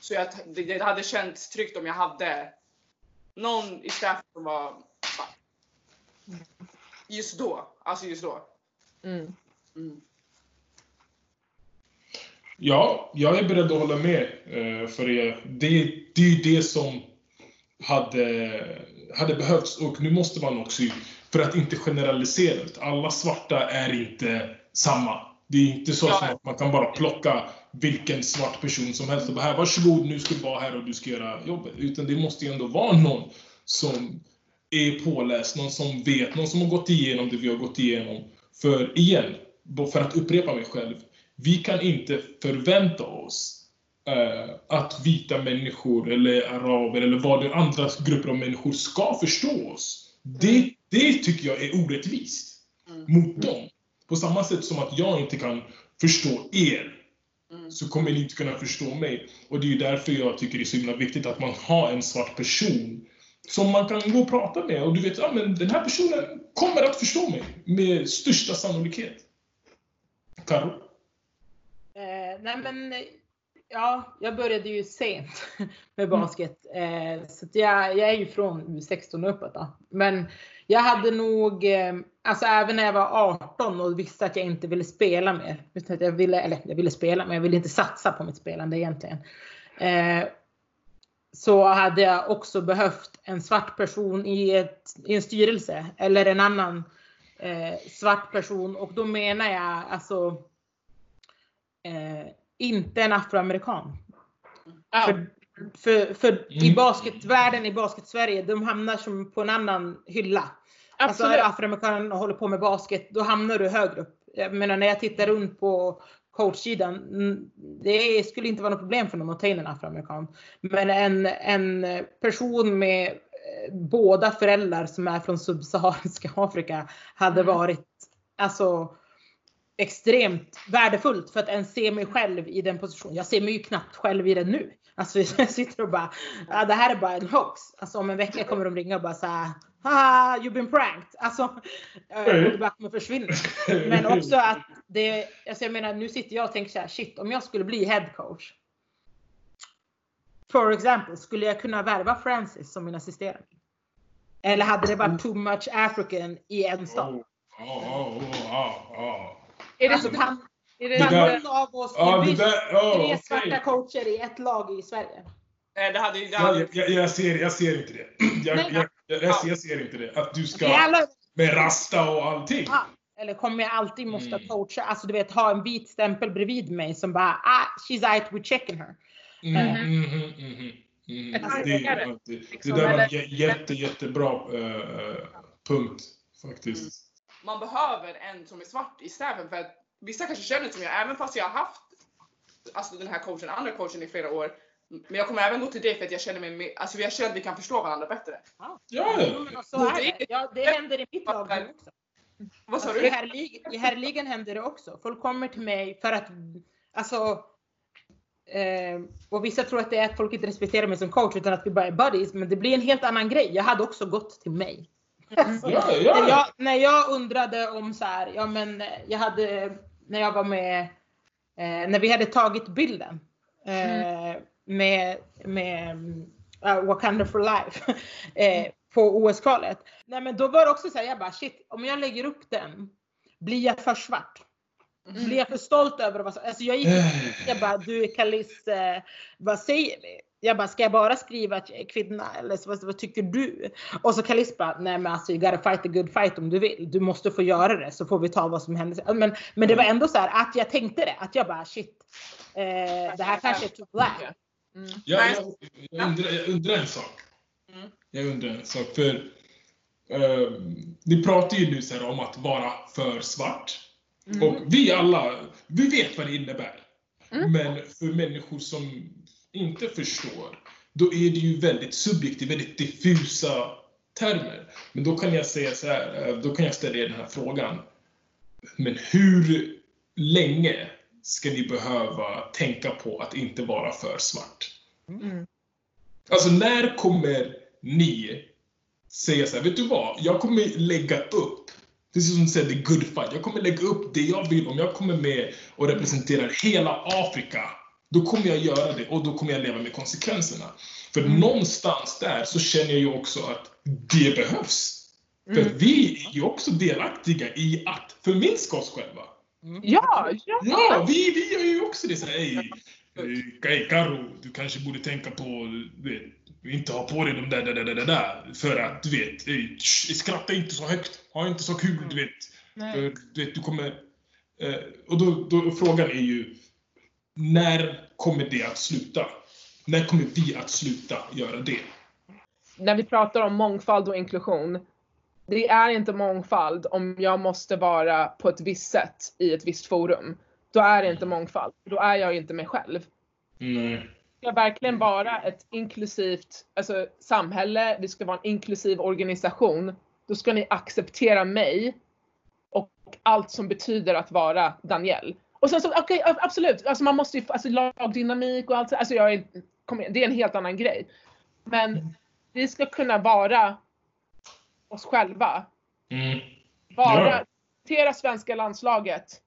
Speaker 4: Så jag, det, det hade känts tryggt om jag hade någon i staff som var. Just då, alltså just då.
Speaker 1: Mm.
Speaker 4: Mm.
Speaker 3: Ja, jag är beredd att hålla med eh, för er. Det, det är ju det som hade, hade behövts och nu måste man också, för att inte generalisera, alla svarta är inte samma. Det är inte så att man kan bara plocka vilken svart person som helst och bara här, varsågod nu ska du vara här och du ska göra jobbet. Utan det måste ju ändå vara någon som är påläst, någon som vet, någon som har gått igenom det vi har gått igenom. För igen, för att upprepa mig själv, vi kan inte förvänta oss eh, att vita människor eller araber eller vad det andra grupper av människor ska förstå oss. Det, det tycker jag är orättvist
Speaker 4: Mm.
Speaker 3: mot dem. På samma sätt som att jag inte kan förstå er
Speaker 4: Mm.
Speaker 3: så kommer ni inte kunna förstå mig. Och det är därför jag tycker det är så himla viktigt att man har en svart person som man kan gå och prata med och du vet, ja men den här personen kommer att förstå mig med största sannolikhet. Karo?
Speaker 2: Eh, nej men, ja, jag började ju sent med basket. Eh, så jag, jag är ju från U16 och uppåt. Då. Men jag hade nog, eh, alltså även när jag var 18 och visste att jag inte ville spela mer. Utan att jag ville, eller jag ville spela, men jag ville inte satsa på mitt spelande egentligen. Eh, så hade jag också behövt en svart person i, ett, i en styrelse. Eller en annan eh, svart person. Och då menar jag alltså eh, inte en afroamerikan.
Speaker 1: Ja.
Speaker 2: För, för, för i
Speaker 3: Mm.
Speaker 2: basketvärlden, i basket-Sverige, de hamnar som på en annan hylla. Alltså
Speaker 1: Absolut.
Speaker 2: är afroamerikan och håller på med basket, då hamnar du högre upp. Jag menar när jag tittar runt på coachsidan, mm, det skulle inte vara något problem för dem att ta in en afroamerikan. Men en, en person med eh, båda föräldrar som är från subsahariska Afrika hade
Speaker 1: Mm.
Speaker 2: varit alltså extremt värdefullt för att ens se mig själv i den positionen. Jag ser mig ju knappt själv i den nu. Alltså jag sitter och bara, ja, det här är bara en hoax. Alltså om en vecka kommer de ringa och bara såhär, haha you've been pranked. Alltså, eh, och det bara kommer försvinna. Men också att det, alltså jag menar nu sitter jag och tänker så här, shit om jag skulle bli head coach. For example, skulle jag kunna värva Francis som min assisterande? Eller hade det varit too much African i en stad?
Speaker 3: Oh, oh, oh, oh, oh.
Speaker 1: Är det
Speaker 2: Alltså
Speaker 1: så? Är det
Speaker 3: Det där-
Speaker 2: av oss
Speaker 3: Ja, det där, oh,
Speaker 2: tre svarta coacher i ett lag i Sverige?
Speaker 4: Eh, Det hade. Det hade,
Speaker 3: jag, jag, jag, ser, jag ser inte det. Jag,
Speaker 2: Nej.
Speaker 3: jag, jag, jag, ser, jag ser inte det. Att du ska
Speaker 2: alla,
Speaker 3: med rasta och allting.
Speaker 2: Ja, eller kommer jag alltid måste
Speaker 3: Mm.
Speaker 2: coacha? Alltså du vet ha en vit stämpel bredvid mig som bara ah, she's out with checking her.
Speaker 3: Mm,
Speaker 2: Eh.
Speaker 3: mm, mm, mm, mm.
Speaker 1: Ett
Speaker 3: Det,
Speaker 1: liksom,
Speaker 3: där var en jätte, jättebra eh, punkt faktiskt.
Speaker 4: man behöver en som är svart i staffen för att vissa kanske känner som jag, även fast jag har haft alltså den här coachen, andra coachen i flera år. Men jag kommer även gå till det för att jag känner mig alltså jag känner att vi kan förstå varandra bättre.
Speaker 3: Ja,
Speaker 2: Jo, men så är det. Ja, det händer i mitt lag också.
Speaker 4: Vad sa
Speaker 2: Alltså,
Speaker 4: du?
Speaker 2: I herrligan, I händer det också. Folk kommer till mig för att, alltså, eh, och vissa tror att det är att folk inte respekterar mig som coach utan att vi bara är buddies. Men det blir en helt annan grej. Jag hade också gått till mig. Alltså,
Speaker 3: ja,
Speaker 2: när,
Speaker 3: ja.
Speaker 2: jag, när jag undrade om så här, ja men eh, jag hade, när jag var med, eh, när vi hade tagit bilden eh, med, med uh, Wakanda for life eh, på OS-kvalet. Nej men då var det också så här, jag bara shit, om jag lägger upp den, blir jag för svart? Blir jag för stolt över så? Alltså jag gick jag bara, du Kalis, vad säger ni? Jag bara, ska jag bara skriva att jag är kvinna eller så, vad, vad tycker du? Och så Kalis bara, nej men alltså you gotta fight a good fight om du vill. Du måste få göra det så får vi ta vad som händer. Men, men det var ändå så här att jag tänkte det, att jag bara shit, eh, det här kanske är too black.
Speaker 1: Mm.
Speaker 3: Ja,
Speaker 4: Nej.
Speaker 3: jag, jag, undrar, jag undrar en sak.
Speaker 4: Mm.
Speaker 3: Jag undrar en sak. För eh, ni pratar ju nu så här om att vara för svart.
Speaker 1: Mm.
Speaker 3: Och vi alla, vi vet vad det innebär.
Speaker 1: Mm.
Speaker 3: Men för människor som inte förstår, då är det ju väldigt subjektivt, väldigt diffusa termer. Men då kan jag säga så här, eh, då kan jag ställa er den här frågan. Men hur länge ska ni behöva tänka på att inte vara för svart?
Speaker 1: Mm.
Speaker 3: Alltså när kommer ni säga så här, vet du vad? Jag kommer lägga upp, precis som du säger, the good fight. Jag kommer lägga upp det jag vill. Om jag kommer med och representerar hela Afrika, då kommer jag göra det och då kommer jag leva med konsekvenserna. För någonstans där så känner jag ju också att det behövs. För
Speaker 1: Mm.
Speaker 3: vi är ju också delaktiga i att förminska oss själva.
Speaker 1: Ja, ja.
Speaker 3: Ja, vi, vi gör ju också det. Så här, Hey, Karo, du kanske borde tänka på, du vet, inte ha på dig de där, där, där, där, där. För att, du vet, ey, sh, skratta inte så högt. Ha inte så kul, du vet. För, du vet, du kommer... Eh, och då, då, frågan är ju, när kommer det att sluta? När kommer vi att sluta göra det?
Speaker 1: när vi pratar om mångfald och inklusion, det är inte mångfald om jag måste vara på ett visst sätt i ett visst forum. Då är det inte mångfald. Då är jag inte mig själv.
Speaker 3: Nej.
Speaker 1: ska verkligen vara ett inklusivt alltså, samhälle, det ska vara en inklusiv organisation. Då ska ni acceptera mig och allt som betyder att vara Daniel. Och sen så, okej, absolut, alltså man måste ju, alltså lagdynamik och allt så- alltså jag är, kom igen, det är en helt annan grej. Men vi ska kunna vara oss själva.
Speaker 3: Mm.
Speaker 1: Vara,
Speaker 3: Ja.
Speaker 1: svenska landslaget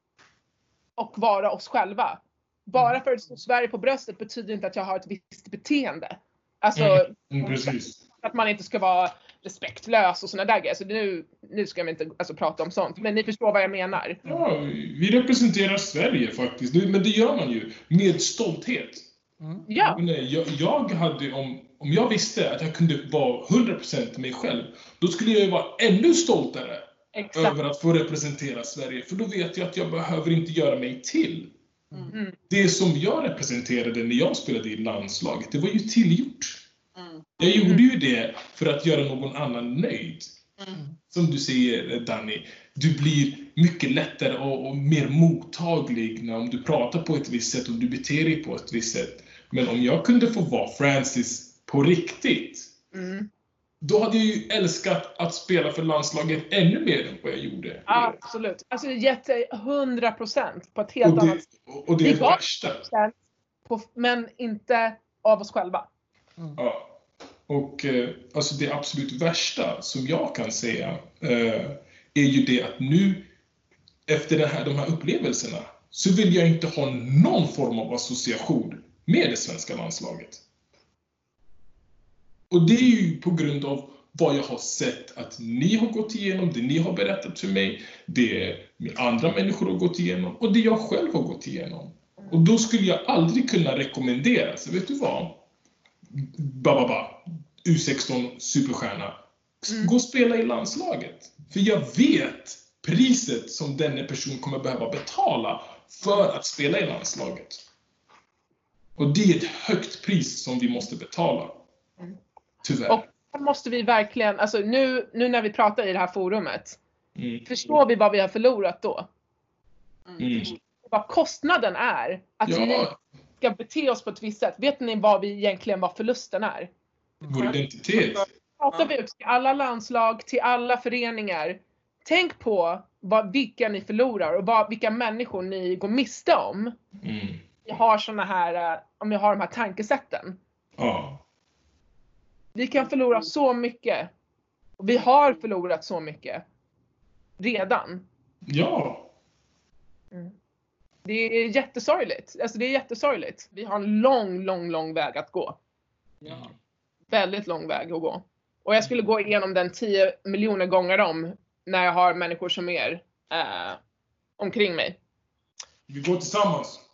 Speaker 1: och vara oss själva. Bara för att det står Sverige på bröstet betyder inte att jag har ett visst beteende. Alltså
Speaker 3: Mm. Mm,
Speaker 1: att man inte ska vara respektlös och sådana där grejer. Så nu, nu ska vi inte alltså, prata om sånt. Men ni förstår vad jag menar.
Speaker 3: Ja, vi representerar Sverige faktiskt. Men det gör man ju med stolthet.
Speaker 1: Ja.
Speaker 3: Men nej, jag, jag hade, om, om jag visste att jag kunde vara 100% mig själv, då skulle jag ju vara ännu stoltare
Speaker 1: Exakt.
Speaker 3: över att få representera Sverige. För då vet jag att jag behöver inte göra mig till.
Speaker 1: Mm.
Speaker 3: Det som jag representerade när jag spelade i landslaget, det var ju tillgjort.
Speaker 4: Mm.
Speaker 3: Jag gjorde ju det för att göra någon annan nöjd.
Speaker 4: Mm.
Speaker 3: Som du säger Danny, du blir mycket lättare och, och mer mottaglig när om du pratar på ett visst sätt och du beter dig på ett visst sätt. Men om jag kunde få vara Francis på riktigt,
Speaker 1: Mm.
Speaker 3: då hade jag ju älskat att spela för landslaget ännu mer än vad jag gjorde.
Speaker 1: Absolut. Alltså gett dig 100% på ett helt
Speaker 3: Och
Speaker 1: annat
Speaker 3: det, och det är
Speaker 1: Det
Speaker 3: det värsta.
Speaker 1: sätt. På, men inte av oss själva.
Speaker 3: Ja. Och eh, alltså det absolut värsta som jag kan säga eh, är ju det att nu efter det här, de här upplevelserna så vill jag inte ha någon form av association med det svenska landslaget. Och det är ju på grund av vad jag har sett att ni har gått igenom, det ni har berättat för mig, det andra människor har gått igenom och det jag själv har gått igenom. Och då skulle jag aldrig kunna rekommendera, så vet du vad? Bababa, U16 superstjärna.
Speaker 1: Mm.
Speaker 3: Gå och spela i landslaget. För jag vet priset som denna person kommer behöva betala för att spela i landslaget. Och det är ett högt pris som vi måste betala.
Speaker 1: Mm.
Speaker 3: Tyvärr.
Speaker 1: Och här måste vi verkligen, alltså nu, nu när vi pratar i det här forumet,
Speaker 3: Mm.
Speaker 1: förstår vi vad vi har förlorat då?
Speaker 3: Mm.
Speaker 1: Vad kostnaden är att vi
Speaker 3: Ja,
Speaker 1: ska bete oss på ett visst sätt. Vet ni vad vi egentligen vad förlusten är?
Speaker 3: vår identitet.
Speaker 1: pratar vi ut till alla landslag, till alla föreningar. Tänk på vad, vilka ni förlorar och vad, vilka människor ni går miste om.
Speaker 3: Mm.
Speaker 1: Vi har såna här, eh, om vi har de här tankesätten.
Speaker 3: Ja.
Speaker 1: Vi kan förlora så mycket. Och vi har förlorat så mycket. Redan.
Speaker 3: Ja.
Speaker 1: Det är jättesorgligt. Alltså det är jättesorgligt. Vi har en lång, lång, lång väg att gå.
Speaker 3: Ja.
Speaker 1: Väldigt lång väg att gå. Och jag skulle gå igenom den 10 miljoner gånger om när jag har människor som er eh, omkring mig.
Speaker 3: Vi går tillsammans.